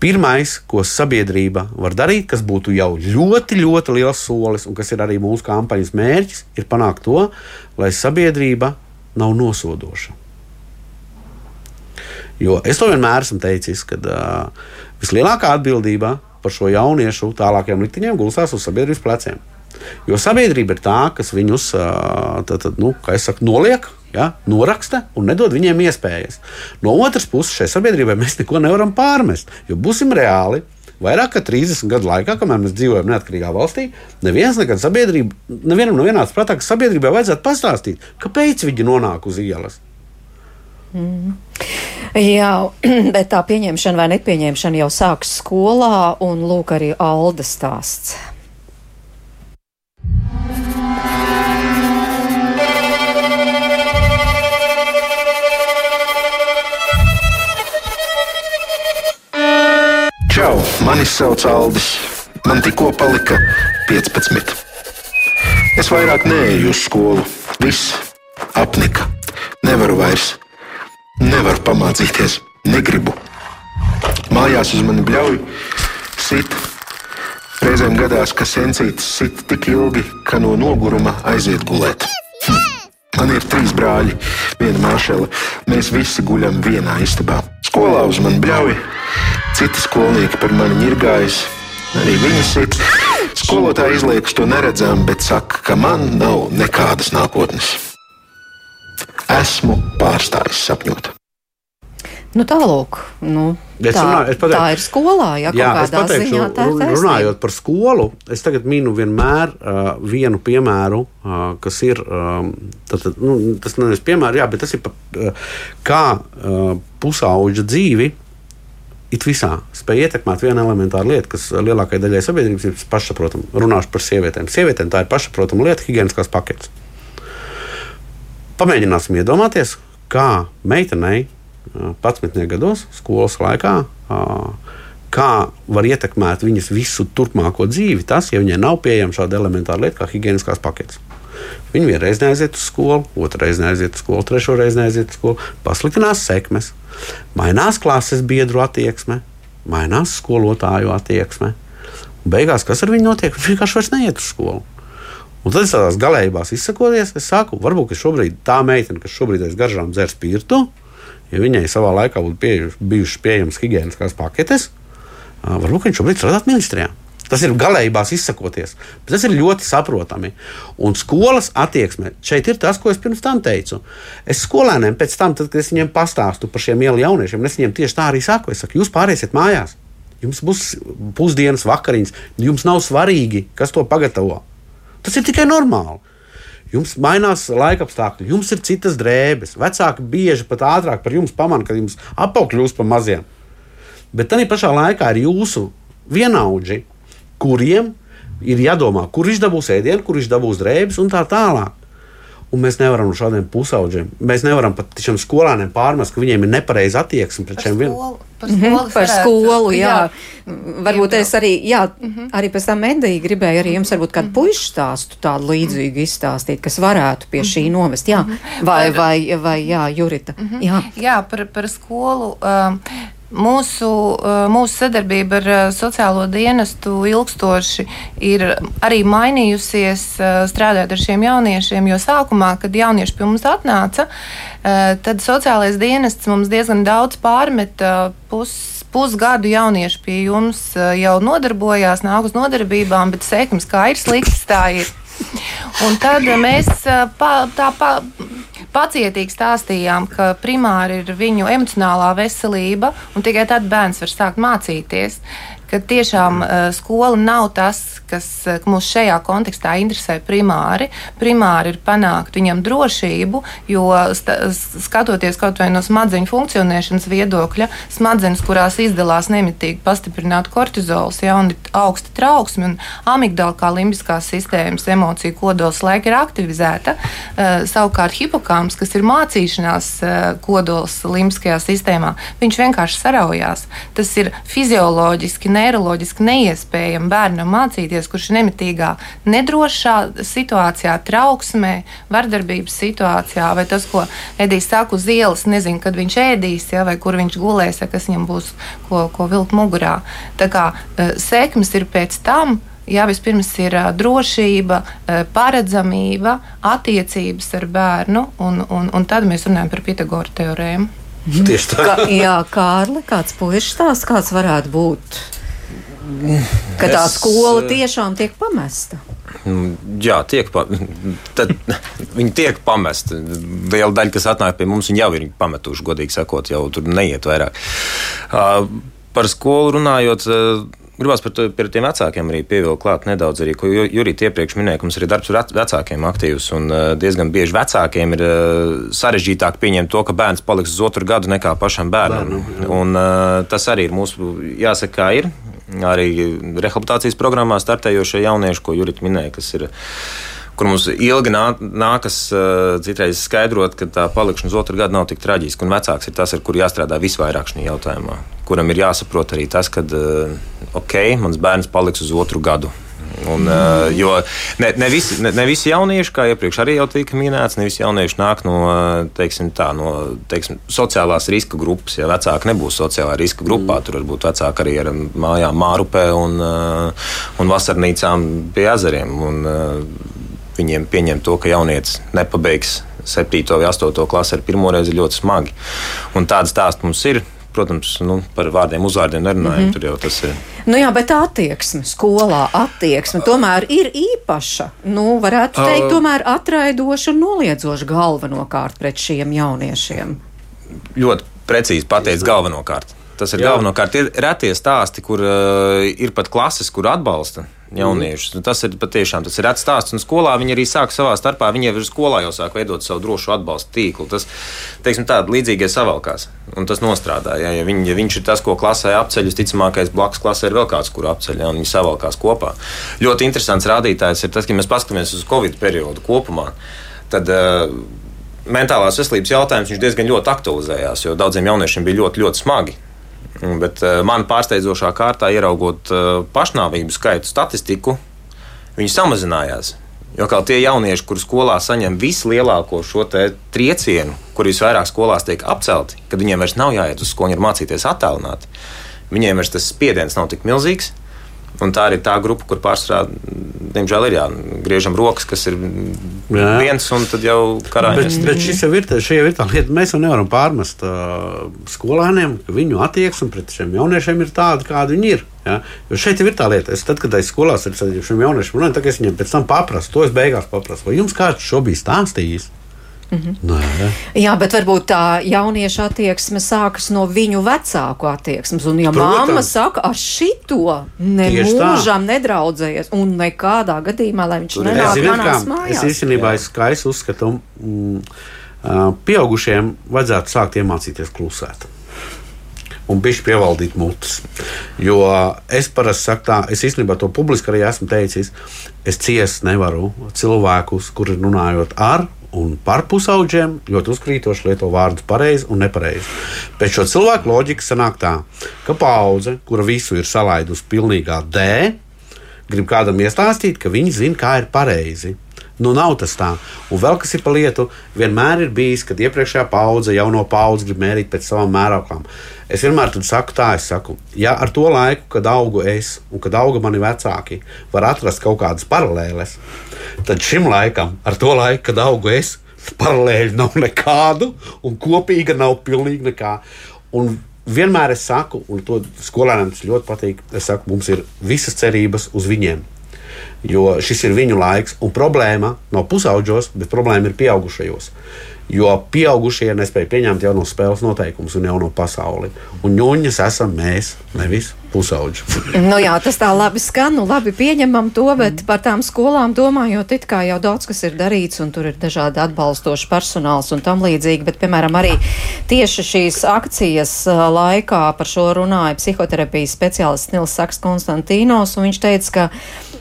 Pirmais, ko sabiedrība var darīt, kas būtu jau ļoti, ļoti liels solis, un kas ir arī mūsu kampaņas mērķis, ir panākt to, lai sabiedrība nav nosodoša. Jo es to vienmēr esmu teicis, ka uh, vislielākā atbildība par šo jauniešu tālākajiem likteņiem gulstās uz sabiedrības pleciem. Jo sabiedrība ir tā, kas viņus tad, tad, nu, saku, noliek, ja, noraksta un nedod viņiem iespējas. No otras puses, šai sabiedrībai mēs neko nevaram pārmest. Jo būsim reāli, vairāk kā 30 gadu laikā, kamēr mēs dzīvojam neatkarīgā valstī, neviens nekad sabiedrība, nevienam nav vienāds prātā, ka sabiedrībai vajadzētu pastāstīt, kāpēc viņi nonāk uz ielas. Mm. Jā, bet tā pieņemšana vai nepieņemšana jau sākas skolā, un lūk, arī Alda stāsts. Čau, mani sauc Aldis. Man tikko palika 15. Es vairāk neeju uz skolu. Viss apnika. Nevaru vairs Nevaru pamācīties, negribu. Mājās uz mani bļauj, sit. Reizēm gadās, ka sencītis sit tik ilgi, ka no noguruma aiziet gulēt. Man ir trīs brāļi, viena māšela. Mēs visi guļam vienā istabā. Skolā uz mani bļauj, citi skolnieki par mani ir gājis. Arī viņi sit. Skolotāji izliekas to neredzam, bet saka, ka man nav nekādas nākotnes. Esmu pārstājis sapņot. Nu, tālāk, nu, Es tā, runāju, pateikšu, tā ir skolā, ja jā, es pateikšu, ziņā tā ir taisnība. runājot par skolu, es tagad minu vienmēr uh, vienu piemēru, uh, kas ir um, tad, nu, tas nevis piemērs, jā, bet tas ir pa, uh, kā uh, pusauģa dzīvi. It visā spēj ietekmēt vienu elementāru lietu, kas lielākajai daļai sabiedrības ir pašsaprotama. Runāšu par sievietēm. Sievietēm tā ir pašsaprotama lieta, higiēniskās paketes. Pamēģināsim iedomāties, kā meitenei 11 gados, skolas laikā, kā var ietekmēt viņas visu turpmāko dzīvi, tas, ja viņai nav pieejama šāda elementāra lieta kā higiēniskās paketes. Viņa vienreiz neaiziet uz skolu, otrā reize neaiziet uz skolu, trešo reizi neaiziet uz skolu, pasliktinās sekmes, mainās klases biedru attieksme, mainās skolotāju attieksme. Beigās, kas ar viņu notiek? Viņš vienkārši vairs neiet uz skolu. Un tad es tādās galējībās izsakoties, es saku, varbūt šobrīd tā meitene, kas šobrīd aiz garžām dzer spirtu, ja viņai savā laikā būtu pie, bijušas pieejamas higiēniskās paketes, varbūt viņš šobrīd strādā ministrijā. Tas ir galējībās izsakoties, bet tas ir ļoti saprotami. Un skolas attieksme šeit ir tas, ko es pirms tam teicu. Es skolēniem pēc tam, tad, kad es viņiem pastāstu par šiem ielu jauniešiem, es viņiem tieši tā arī saku. Es saku, jūs pārēsiet mājās, jums būs pusdienas vakariņas, jums nav svarīgi, kas to pagatavo. Tas ir tikai normāli. Jums mainās laika apstākļi, jums ir citas drēbes. Vecāki bieži pat ātrāk par jums pamana, kad jums apaugļi kļūst par maziem. Bet tā pašā laikā ir jūsu vienaudži, kuriem ir jādomā, kur viņš dabūs ēdienu, kur viņš dabūs drēbes un tā tālāk. Un mēs nevaram no šādiem pusauģiem, mēs nevaram pat šiem skolēniem pārmest, ka viņiem ir nepareiza attieksme pret šiem vieniem. Par Mhm, skolu, par skolu, jā. jā. Varbūt es arī, jā, Mhm. arī pēc tam mediju gribēju arī jums varbūt kādu puišu stāstu tādu līdzīgu izstāstīt, kas varētu pie šī Mhm. novest. Jā, vai, vai, vai jā, Jurita. Jā. Jā, par, par skolu. um, Mūsu, uh, mūsu sadarbība ar uh, sociālo dienestu ilgstoši ir arī mainījusies, uh, strādājot ar šiem jauniešiem. Jo sākumā, kad jaunieši pie mums atnāca, tad sociālais dienests mums diezgan daudz pārmeta pus, pusgadu jaunieši pie jums jau nodarbojās, nāk uz nodarbībām, bet sekums kā ir slikts, tā ir. Un tad mēs pa, tā pa, pacietīgi stāstījām, ka primāri ir viņu emocionālā veselība, un tikai tad bērns var sākt mācīties. Ka tiešām uh, skola nav tas, kas uh, mūs šajā kontekstā interesē primāri. Primāri ir panākt viņam drošību, jo skatoties kaut vai no smadzeņu funkcionēšanas viedokļa, smadzenes, kurās izdalās nemitīgi pastiprināta kortizols, ja, un ir augsta trauksme un amigdala kā limbiskās sistēmas emociju kodols laika ir aktivizēta. Uh, savukārt hipokāms, kas ir mācīšanās kodols limbiskajā sistēmā, viņš vienkārši saraujās. Tas ir fizioloģiski, neiroloģiski neiespējami bērnam mācīties, kurš ir nemitīgā, nedrošā situācijā, trauksmē, vardarbības situācijā, vai tas, ko Edijs saka uz ielas, nezinu, kad viņš ēdīs, ja, vai kur viņš gulēs, ja kas viņam būs, ko, ko vilkt mugurā. Tā kā uh, sekmes ir pēc tam. Jā, vispirms ir uh, drošība, uh, paredzamība, attiecības ar bērnu, un, un, un tad mēs runājam par Pitagora teorēmu. Tieši tā. Ka, jā, Kārli, kāds puisis stāsts, kāds varētu būt? Ka tā Es, skola eh, tiešām tiek pamesta. Mm, Jā, tiek pa, tad, viņi tiek pamesti. Liela daļa, kas atnāk pie mums, viņi jau ir pametuši, godīgi sakot, jau tur neiet vairāk. Uh, Par skolu runājot, uh, gribās par, to, par tiem vecākiem arī pievilkt klāt nedaudz, arī, ko Ju- Jurija iepriekš minēja, ka mums arī darbs ar vec- vecākiem aktīvs. Un uh, diezgan bieži vecākiem ir sarežģītāk pieņemt to, ka bērns paliks uz otru gadu nekā pašam bērnam. Un, uh, tas arī ir mūsu, jāsaka, kā ir. Arī rehabilitācijas programmā startējošie jaunieši, ko Jurita minēja, kas ir kur mums ilgi nā, nākas uh, citreiz skaidrot, ka tā palikšana uz otru gadu nav tik traģiska. Un vecāks ir tas, ar kuru jāstrādā visvairāk šajā jautājumā, kuram ir jāsaprot arī tas, ka uh, ok, mans bērns paliks uz otru gadu. Un, uh, jo ne, ne, visi, ne, ne visi jaunieši, kā iepriekš arī jau tika minēts, ne visi jaunieši nāk no, teiksim, tā, no teiksim, sociālās riska grupas. Ja vecāki nebūs sociālā riska grupā, mm. tur varbūt vecāki arī ar mājām Mārupē un, uh, un vasarnīcām pie ezeriem. Un, uh, viņiem pieņemt to, ka jaunietis nepabeigs 7. vai 8. klasi ar pirmo reizi ir ļoti smagi. Un tādas stāsts mums ir. Protams, nu, par vārdiem, uzvārdiem nerunājam. Mm. -hmm. Tur jau tas ir. Nu jā, bet attieksme skolā, attieksme tomēr ir īpaša. Nu, varētu teikt, Uh, tomēr atraidoša un noliedzoša galvenokārt pret šiem jauniešiem. ļoti precīzi pateicis galvenokārt. Tas ir Jā. galvenokārt ir retie stāsti, kur uh, ir pat klases, kur atbalsta jauniešus. Mm. Tas ir patiešām tas ir rets stāsts. Un skolā viņi arī sāk savā starpā. Viņi jau ir skolā jau sāk veidot savu drošu atbalstu tīklu. Tas, teiksim, tādi līdzīgie savalkās. Un tas nostrādā. Ja, ja, viņ, ja viņš ir tas, ko klasē apceļ, visticamākais blakus klasē ir vēl kāds, kur apceļ, ja, un viņi savalkās kopā. Ļoti interesants rādītājs ir tas, ka mēs paskatāmies uz Covid periodu kopumā. Tad, uh, mentālās veselības jautājums diezgan ļoti aktualizējās, jo daudziem jauniešiem bija ļoti, ļoti smagi. Un, Bet uh, man pārsteidzošā kārtā ieraugot uh, pašnāvību skaitu statistiku, viņi samazinājās. Jo kā tie jaunieši, kurus skolā saņem vislielāko šo triecienu, kur visvairāk skolās tiek apcelti, kad viņiem vairs nav jāiet uz skolu, ir mācīties attēlināt, viņiem vairs tas spiediens nav tik milzīgs. Un tā ir tā grupa, kur pārsvarā, diemžēl, ir jāgriežam rokas, kas ir Jā. viens, un tad jau karā Bet, bet šis jau ir, tā- jau ir tā lieta. Mēs jau nevaram pārmest uh, skolēniem, ka viņu attieksme pret šiem jauniešiem ir tāda, kāda viņi ir. Ja? Jo šeit ir tā lieta, es, tad, kad es skolās ar šiem jauniešiem runāju, tad es viņiem pēc tam paprasu, to es beigās paprasu, vai jums kāds šo bija stāstījis? Mhm. Nē. Jā, bet varbūt tā jaunieša attieksme sākas no viņu vecāku attieksmes. Un, ja Protams. mamma saka, ar šito nemūžam nedraudzējies, un nekādā gadījumā, lai viņš nenāk manās kā, es mājās. īstenībā es, kā es uzskatu, mm, pieaugušiem vajadzētu sākt iemācīties klusēt. Un bija pievaldīt mutes. Jo es parasti saku, tā, es īstenībā to publiski arī esmu teicis. Es ciest nevaru cilvēkus, kuri runājot ar un par pusauģiem, ļoti uzkrītoši lieto vārdus pareizi un nepareizi. Pēc šo cilvēku loģika sanāk tā, ka paudze, kura visu ir salaidusi pilnīgā D, grib kādam iestāstīt, ka viņi zina, kā ir pareizi. Nu, nav tas tā. Un vēl kas ir pa lietu, vienmēr ir bijis, kad iepriekšējā paudze, jauno paudze grib mērīt pēc savām mērokām. Es vienmēr saku tā, es saku, ja ar to laiku, kad augu es un kad auga mani vecāki, var atrast kaut kādas paralēles, tad šim laikam, ar to laiku, kad augu es, paralēli nav nekādu, un kopīga nav pilnīgi nekā. Un vienmēr es saku, un to skolēniem tas ļoti patīk, es saku, mums ir visas cerības uz viņiem. Jo šis ir viņu laiks, un problēma nav pusauģos, bet problēma ir pieaugušajos. Jo pieaugušie nespēja pieņemt jauno spēles noteikumus un jauno pasauli. Un ņūņas esam mēs, nevis pusauģi. Nu jā, tas tā labi skan, nu labi pieņemam to, bet par tām skolām domājot, it kā jau daudz kas ir darīts, un tur ir dažādi atbalstoši personāls un tam līdzīgi, bet, piemēram, arī tieši šīs akcijas ā, laikā par šo runāja psihoterapijas speciālists Nils Saks Konstantīnos, un viņš teica, ka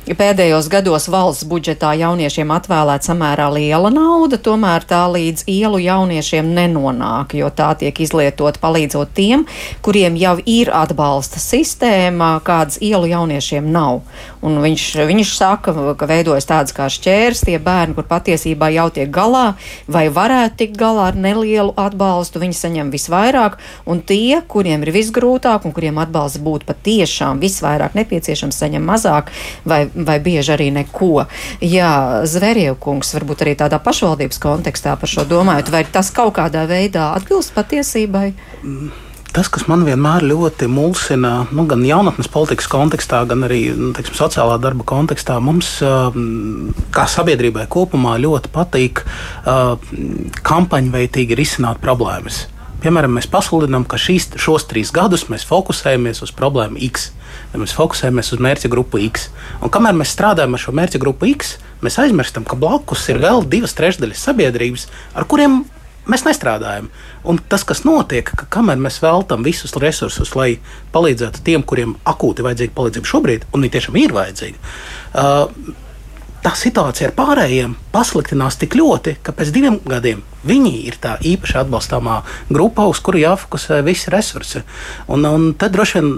Pēdējos gados valsts budžetā jauniešiem atvēlēta samērā liela nauda, tomēr tā līdz ielu jauniešiem nenonāk, jo tā tiek izlietota palīdzot tiem, kuriem jau ir atbalsta sistēma, kādas ielu jauniešiem nav. Un viņš, viņš saka, ka veidojas tādas kā šķērs, tie bērni, kur patiesībā jau tiek galā vai varētu tikt galā ar nelielu atbalstu, viņi saņem visvairāk, un tie, kuriem ir visgrūtāk un kuriem atbalsts būtu patiešām visvairāk nepieciešams, saņem mazāk vai, vai bieži arī neko. Jā, Zverjevkungs, varbūt arī tādā pašvaldības kontekstā par šo domājot, vai tas kaut kādā veidā atbilst patiesībai? Tas, kas man vienmēr ļoti mulsina, nu, gan jaunatnes politikas kontekstā, gan arī nu, teiksim, sociālā darba kontekstā, mums, kā sabiedrībai kopumā, ļoti patīk kampaņveitīgi risināt problēmas. Piemēram, mēs pasludinām, ka šīs, šos trīs gadus mēs fokusējamies uz problēmu X. vai Mēs fokusējamies uz mērķa grupu X. Un kamēr mēs strādājam ar šo mērķa grupu X, mēs aizmirstam, ka blakus ir vēl divas trešdaļas sabiedrības, ar kuriem mēs nestrādājam. Un tas, kas notiek, ka kamēr mēs veltam visus resursus, lai palīdzētu tiem, kuriem akūti vajadzīga palīdzība šobrīd, un viņi tiešām ir vajadzīga, uh, tā situācija ar pārējiem pasliktinās tik ļoti, ka pēc diviem gadiem viņi ir tā īpaši atbalstāmā grupa, uz kuru jāfokusē visi resursi. Un, un tad droši vien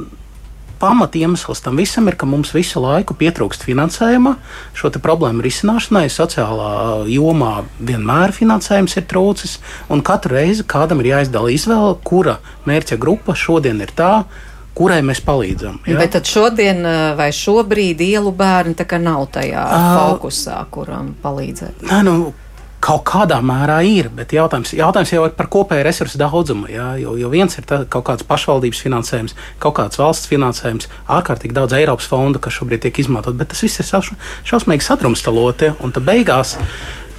pamat iemesls tam visam ir, ka mums visu laiku pietrūkst finansējuma šo problēmu risināšanai. Sociālā jomā vienmēr finansējums ir trūcis, un katru reizi kādam ir jāizdala izvēle, kura mērķa grupa šodien ir tā. Kurai mēs palīdzam? Ja? Bet tad šodien eh, vai šobrīd ielu bērni nav tajā Ā. fokusā, kuram palīdzēt? Nē, nu, kaut kādā mērā ir, bet jautājums, jautājums jau ir par kopēju resursu daudzumu. Jā, jo, jo viens ir tā, kaut kāds pašvaldības finansējums, kaut kāds valsts finansējums, ārkārtīgi daudz Eiropas fondu, kas šobrīd tiek izmantot, bet tas viss ir šaus- šausmīgi sadrumstalotie un tad beigās.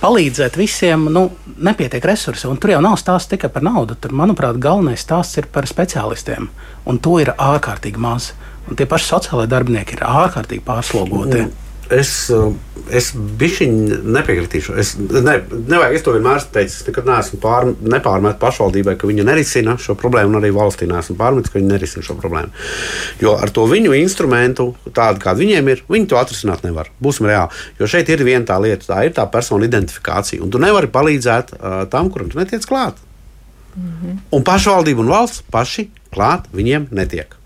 Palīdzēt visiem, nu, nepietiek resursi. Un tur jau nav stāsts tikai par naudu. Tur, manuprāt, galvenais stāsts ir par speciālistiem. Un to ir ārkārtīgi maz. Un tie paši sociālai darbinieki ir ārkārtīgi pārslogoti. Es, uh, es bišķiņ nepiekritīšu. Es, ne, nevajag, es to vienmēr teicis. Es nekad neesmu pār, nepārmetis pašvaldībai, ka viņa nerisina šo problēmu, un arī valstī neesmu pārmetis, ka viņa nerisina šo problēmu. Jo ar to viņu instrumentu, tādu kādu viņiem ir, viņi to atrisināt nevar. Būsim reāli. Jo šeit ir viena tā lieta, tā ir tā persona identifikācija. Un tu nevari palīdzēt uh, tam, kuram tu netiec klāt. Un pašvaldība un valsts paši klāt viņiem netiek.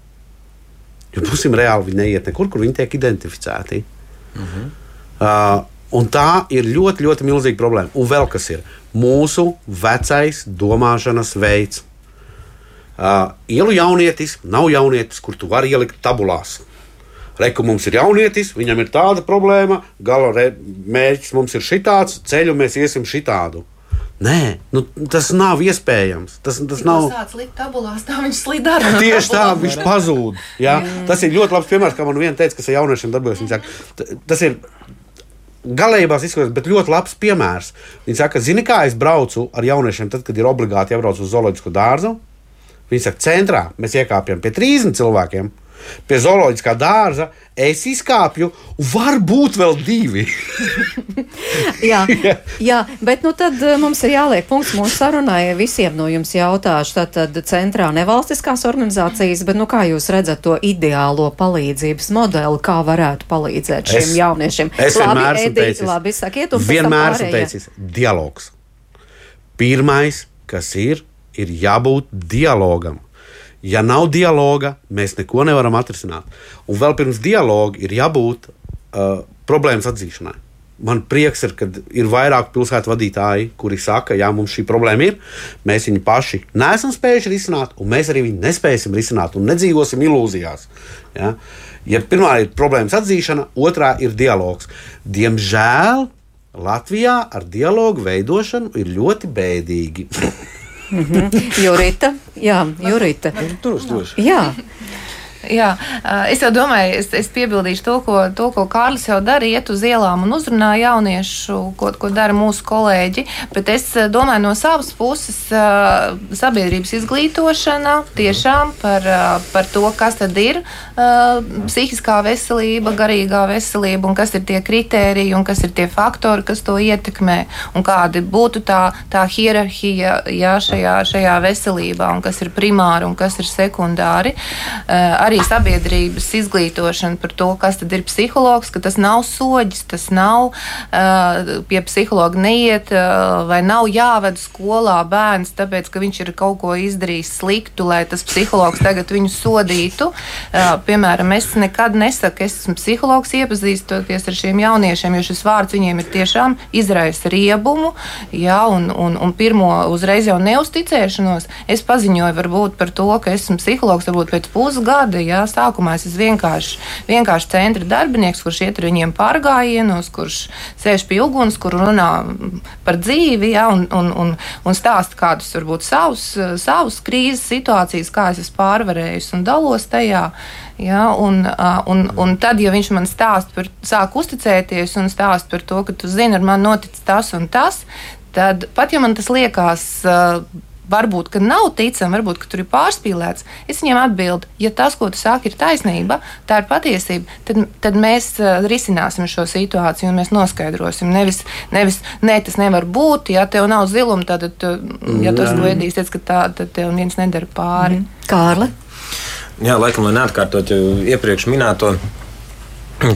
Jo būsim reāli, viņi neiet nekur, kur viņi tiek identificēti. Uh, un tā ir ļoti, ļoti milzīga problēma. Un vēl kas ir mūsu vecais domāšanas veids. Uh, ielu jaunietis nav jaunietis, kur tu vari ielikt tabulās. Reku mums ir jaunietis, viņam ir tāda problēma, gala mērķis mums ir šitāds, ceļu mēs iesim šitādu. Nē, nu, tas nav iespējams. Tas, tas nav. Sāc likt tabulās, tā viņš slīd arī. Tieši tā, viņš pazūd. Ja? Tas ir ļoti labs piemērs, kā man viena teica, kas ar jauniešiem darbojas. Viņa saka, "T- Tas ir galējībās izskatās, bet ļoti labs piemērs. Viņa saka, zini, kā es braucu ar jauniešiem, tad, kad ir obligāti jābrauc uz zooloģisku dārzu. Viņa saka, centrā mēs iekāpjam pie 30 cilvēkiem. Pie zooloģiskā dārza es izkāpju, varbūt vēl divi. jā, jā, bet nu tad eh, mums ir jāliek punkts mūsu sarunai. Visiem no jums jautāšu, tātad centrā nevalstiskās organizācijas, bet nu kā jūs redzat to ideālo palīdzības modeli, kā varētu palīdzēt šiem Es- jauniešiem? Es vienmēr esmu Edi, teicis, labi, sakiet, un vienmēr esmu teicis, dialogs. Pirmais, kas ir, ir jābūt dialogam. Ja nav dialoga, mēs neko nevaram atrisināt. Un vēl pirms dialoga ir jābūt uh, problēmas atzīšanai. Man prieks ir, ka ir vairāk pilsētu vadītāji, kuri saka, jā, mums šī problēma ir. Mēs viņu paši neesam spējuši risināt, un mēs arī viņu nespēsim risināt, un nedzīvosim ilūzijās. Ja? Ja pirmā ir problēmas atzīšana, otrā ir dialogs. Diemžēl Latvijā ar dialogu veidošanu ir ļoti bēdīgi. Mhm. Jurita, jā, Jurita. Tur uz došu. Jā. Jā, es jau domāju, es, es piebildīšu to ko, to, ko Kārlis jau dara, iet uz ielām un uzrunā jauniešu, ko, ko dara mūsu kolēģi. Bet es domāju, no savas puses, sabiedrības izglītošana tiešām par, par to, kas tad ir psihiskā veselība, garīgā veselība un kas ir tie kritēriji un kas ir tie faktori, kas to ietekmē un kādi būtu tā, tā hierarhija jā, šajā, šajā veselībā un kas ir primāri un kas ir sekundāri. Ā, Arī sabiedrības izglītošana par to, kas tad ir psihologs, ka tas nav soģis, tas nav uh, pie psihologa neiet uh, vai nav jāved skolā bērns, tāpēc, ka viņš ir kaut ko izdarījis sliktu, lai tas psihologs tagad viņu sodītu. Uh, piemēram, es nekad nesaku, es esmu psihologs iepazīstoties ar šiem jauniešiem, jo šis vārds viņiem ir tiešām izraisa riebumu, jā, un, un, un pirmo uzreiz jau neusticēšanos. Es paziņoju varbūt par to, ka esmu psihologs, varbūt pēc pusgada, jā, sākumā es esmu vienkārši, vienkārši centra darbinieks, kurš iet ar viņiem pārgājienos, kurš sēž pie uguns, kur runā par dzīvi, jā, un, un, un, un stāsta kādus, varbūt, savus, savus krīzes situācijas, kā es esmu pārvarējis un dalos tajā. Ja, un, un, un tad, ja viņš man stāsta par, sāk uzticēties un stāsta par to, ka tu zini, ar mani noticis tas un tas, tad pat ja man tas liekas. ā, Varbūt, ka nav ticami, varbūt, ka tur ir pārspīlēts. Es viņiem atbildu, ja tas, ko tu saki, ir taisnība, tā ir patiesība, tad, tad mēs uh, risināsim šo situāciju un mēs noskaidrosim. Nevis, nevis ne, tas nevar būt, ja tev nav ziluma, tad, tu, ja tas Jā. godīsies, ka tā, tad tev viens nedara pāri. Mm. Kārli? Jā, laikam, lai neatkārtotu iepriekš minēto,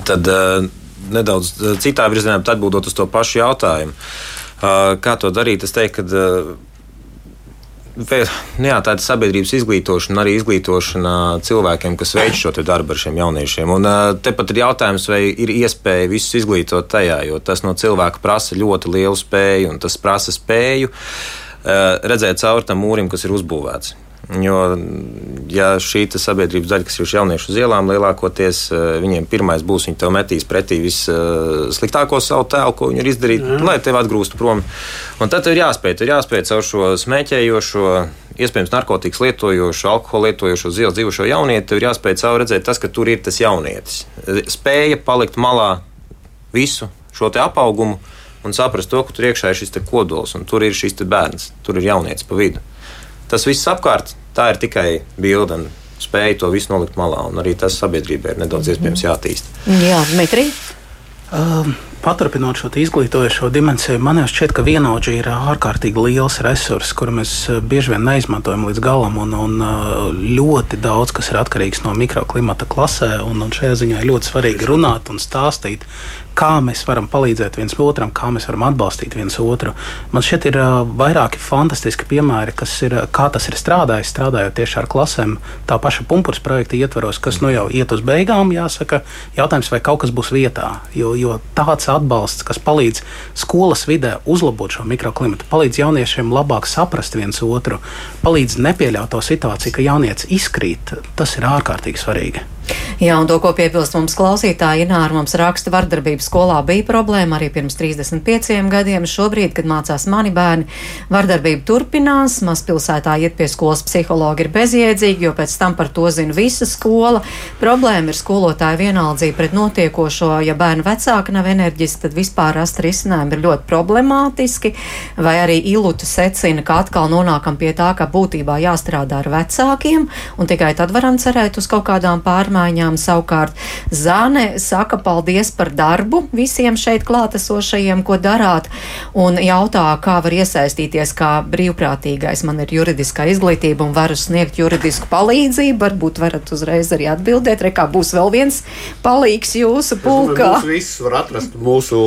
tad uh, nedaudz eh, citā virzienā atbildot uz to pašu jautājumu. Uh, kā to darīt? Es teiktu, ka uh, Jā, tā ir sabiedrības izglītošana, arī izglītošana cilvēkiem, kas veic šo darbu ar šiem jauniešiem. Un tepat ir jautājums, vai ir iespēja visus izglītot tajā, jo tas no cilvēka prasa ļoti lielu spēju, un tas prasa spēju redzēt cauri tam mūrim, kas ir uzbūvēts. Jo, ja šī sabiedrības daļa, kas ir uz jauniešu uz ielām, lielākoties eh, viņiem pirmais būs, viņi tev metīs pretī vissliktāko savu tēlu, ko viņi ir izdarījuši, lai tevi atgrūstu prom. Un tad ir jāspēj, ir jāspēj caur šo smēķējošo, iespējams, narkotikas lietojošo, alkoholu lietojošo, uz ielas dzīvošo jaunieti, ir jāspēj caur redzēt tas, ka tur ir tas jaunietis. Spēja palikt malā visu šo apaugumu un saprast to, ka tur iekšā ir šis kodols un tur ir šis bērns, tur ir jaunietis pa vidu. Tas viss apkārt, tā ir tikai bilde un spēja to visu nolikt malā. Un arī tas sabiedrībai ir nedaudz iespējams jātīst. Jā, Dmitrij. Um, paturpinot šo izglītojošo dimensiju, man šķiet, ka vienaudži ir ārkārtīgi liels resurs, kuru mēs uh, bieži vien neizmantojam līdz galam. Un, un uh, ļoti daudz kas ir atkarīgs no mikroklimata klasē. Un, un šajā ziņā ir ļoti svarīgi runāt un stāstīt, kā mēs varam palīdzēt viens otram, kā mēs varam atbalstīt viens otru. Man šeit ir uh, vairāki fantastiski piemēri, ir, kā tas ir strādājis, strādājot tieši ar klasēm. Tā paša pumpurs projekta ietvaros, kas nu jau iet uz beigām, jāsaka, jautājums, vai kaut kas būs vietā. Jo, jo tāds atbalsts, kas palīdz skolas vidē uzlabot šo mikroklimatu, palīdz jauniešiem labāk saprast viens otru, palīdz nepieļaut to situāciju, ka jaunieci izkrīt, tas ir ārkārtīgi svarīgi. Jā, un to, ko piebilst mums klausītāji, Ināra mums raksta, vardarbības skolā bija problēma arī pirms 35 gadiem. Šobrīd, kad mācās mani bērni, vardarbība turpinās. Mazpilsētā iet pie skolas psihologi ir bezjēdzīgi, jo pēc tam par to zina visa skola. Problēma ir skolotāja vienaldzība pret notiekošo. Ja bērnu vecāki nav enerģiski, tad vispār rast risinājumu ir ļoti problemātiski. Vai arī Iluta secina, ka atkal nonākam pie tā, ka būtībā jāstrādā ar vecākiem, un tikai tad varam cerēt uz kaut kādām pārmaiņām ziņām. Savukārt Zāne saka paldies par darbu visiem šeit klātesošajiem, ko darāt, un jautā, kā var iesaistīties kā brīvprātīgais. Man ir juridiskā izglītība un varu sniegt juridisku palīdzību. Varbūt varat uzreiz arī atbildēt, re, kā būs vēl viens palīgs jūsu pulkā. Mums viss var atrast mūsu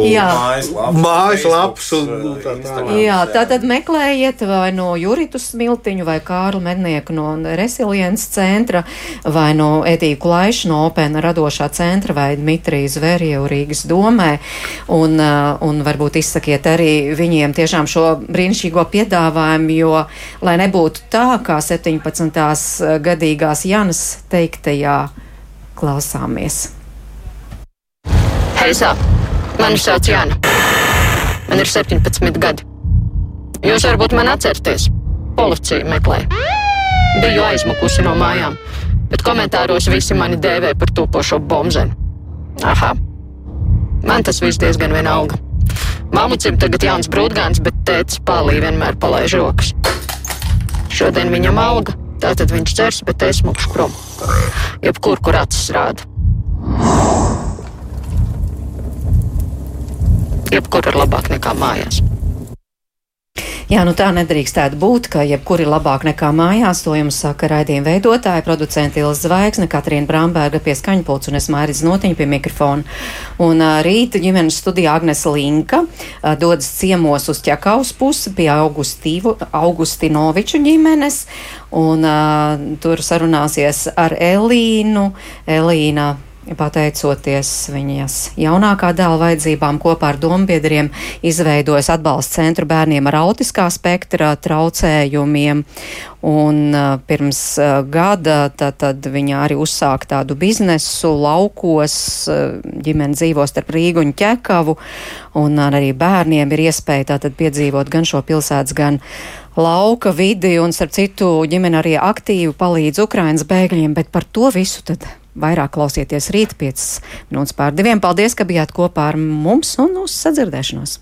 tā, jā, tā tad meklējiet vai no Juritu Smiltiņu vai Kārlu Mednieku no Resilience centra vai no Etīku Laišu no Opēna radošā centra vai Dmitrija Zverjev Rīgas domē. Un, uh, un varbūt izsakiet arī viņiem tiešām šo brīnišķīgo piedāvājumu, jo, lai nebūtu tā, kā 17. gadīgās Janas teiktajā, klausāmies. Heisā, mani sauc Jāna. Man ir 17 gadi. Jūs varbūt mani atceraties. Policija meklē. Biju aizmukusi no mājām bet komentāros visi mani dēvē par topošo bombzeni. Aha, man tas viss diezgan vienalga. Mamucim tagad jauns brūtgāns, bet tēts pālī vienmēr palaiž rokas. Šodien viņam alga, tātad viņš cers, bet es mukšu prom. Jebkur, kur acis rāda. Jebkur ir labāk nekā mājās. Jā, nu tā nedrīkstētu būt, ka jebkuri labāk nekā mājās, to jums saka raidījuma veidotāja, producenta Ilza Zvaigzne, Katrīna Bramberga pie skaņpults un es Mairis Notiņa pie mikrofona. Un uh, rīta ģimenes studijā Agnes Linka uh, dodas ciemos uz ķekaus pusi pie Augustīvu, Augustinoviču ģimenes un uh, tur sarunāsies ar Elīnu. Elīna pateicoties viņas jaunākā dēla vajadzībām, kopā ar dombiedriem izveidojas atbalsta centru bērniem ar autiskā spektra traucējumiem. Un uh, pirms uh, gada tad, tad viņa arī uzsāka tādu biznesu laukos, uh, ģimene dzīvo starp Rīgu un Ķekavu, un arī bērniem ir iespēja tātad piedzīvot gan šo pilsētas, gan lauka vidi, un starp citu ģimene arī aktīvi palīdz Ukrainas bēgļiem, bet par to visu tad vairāk klausieties rīt 5 minūtes pār diviem. Paldies, ka bijāt kopā ar mums un uz sadzirdēšanos!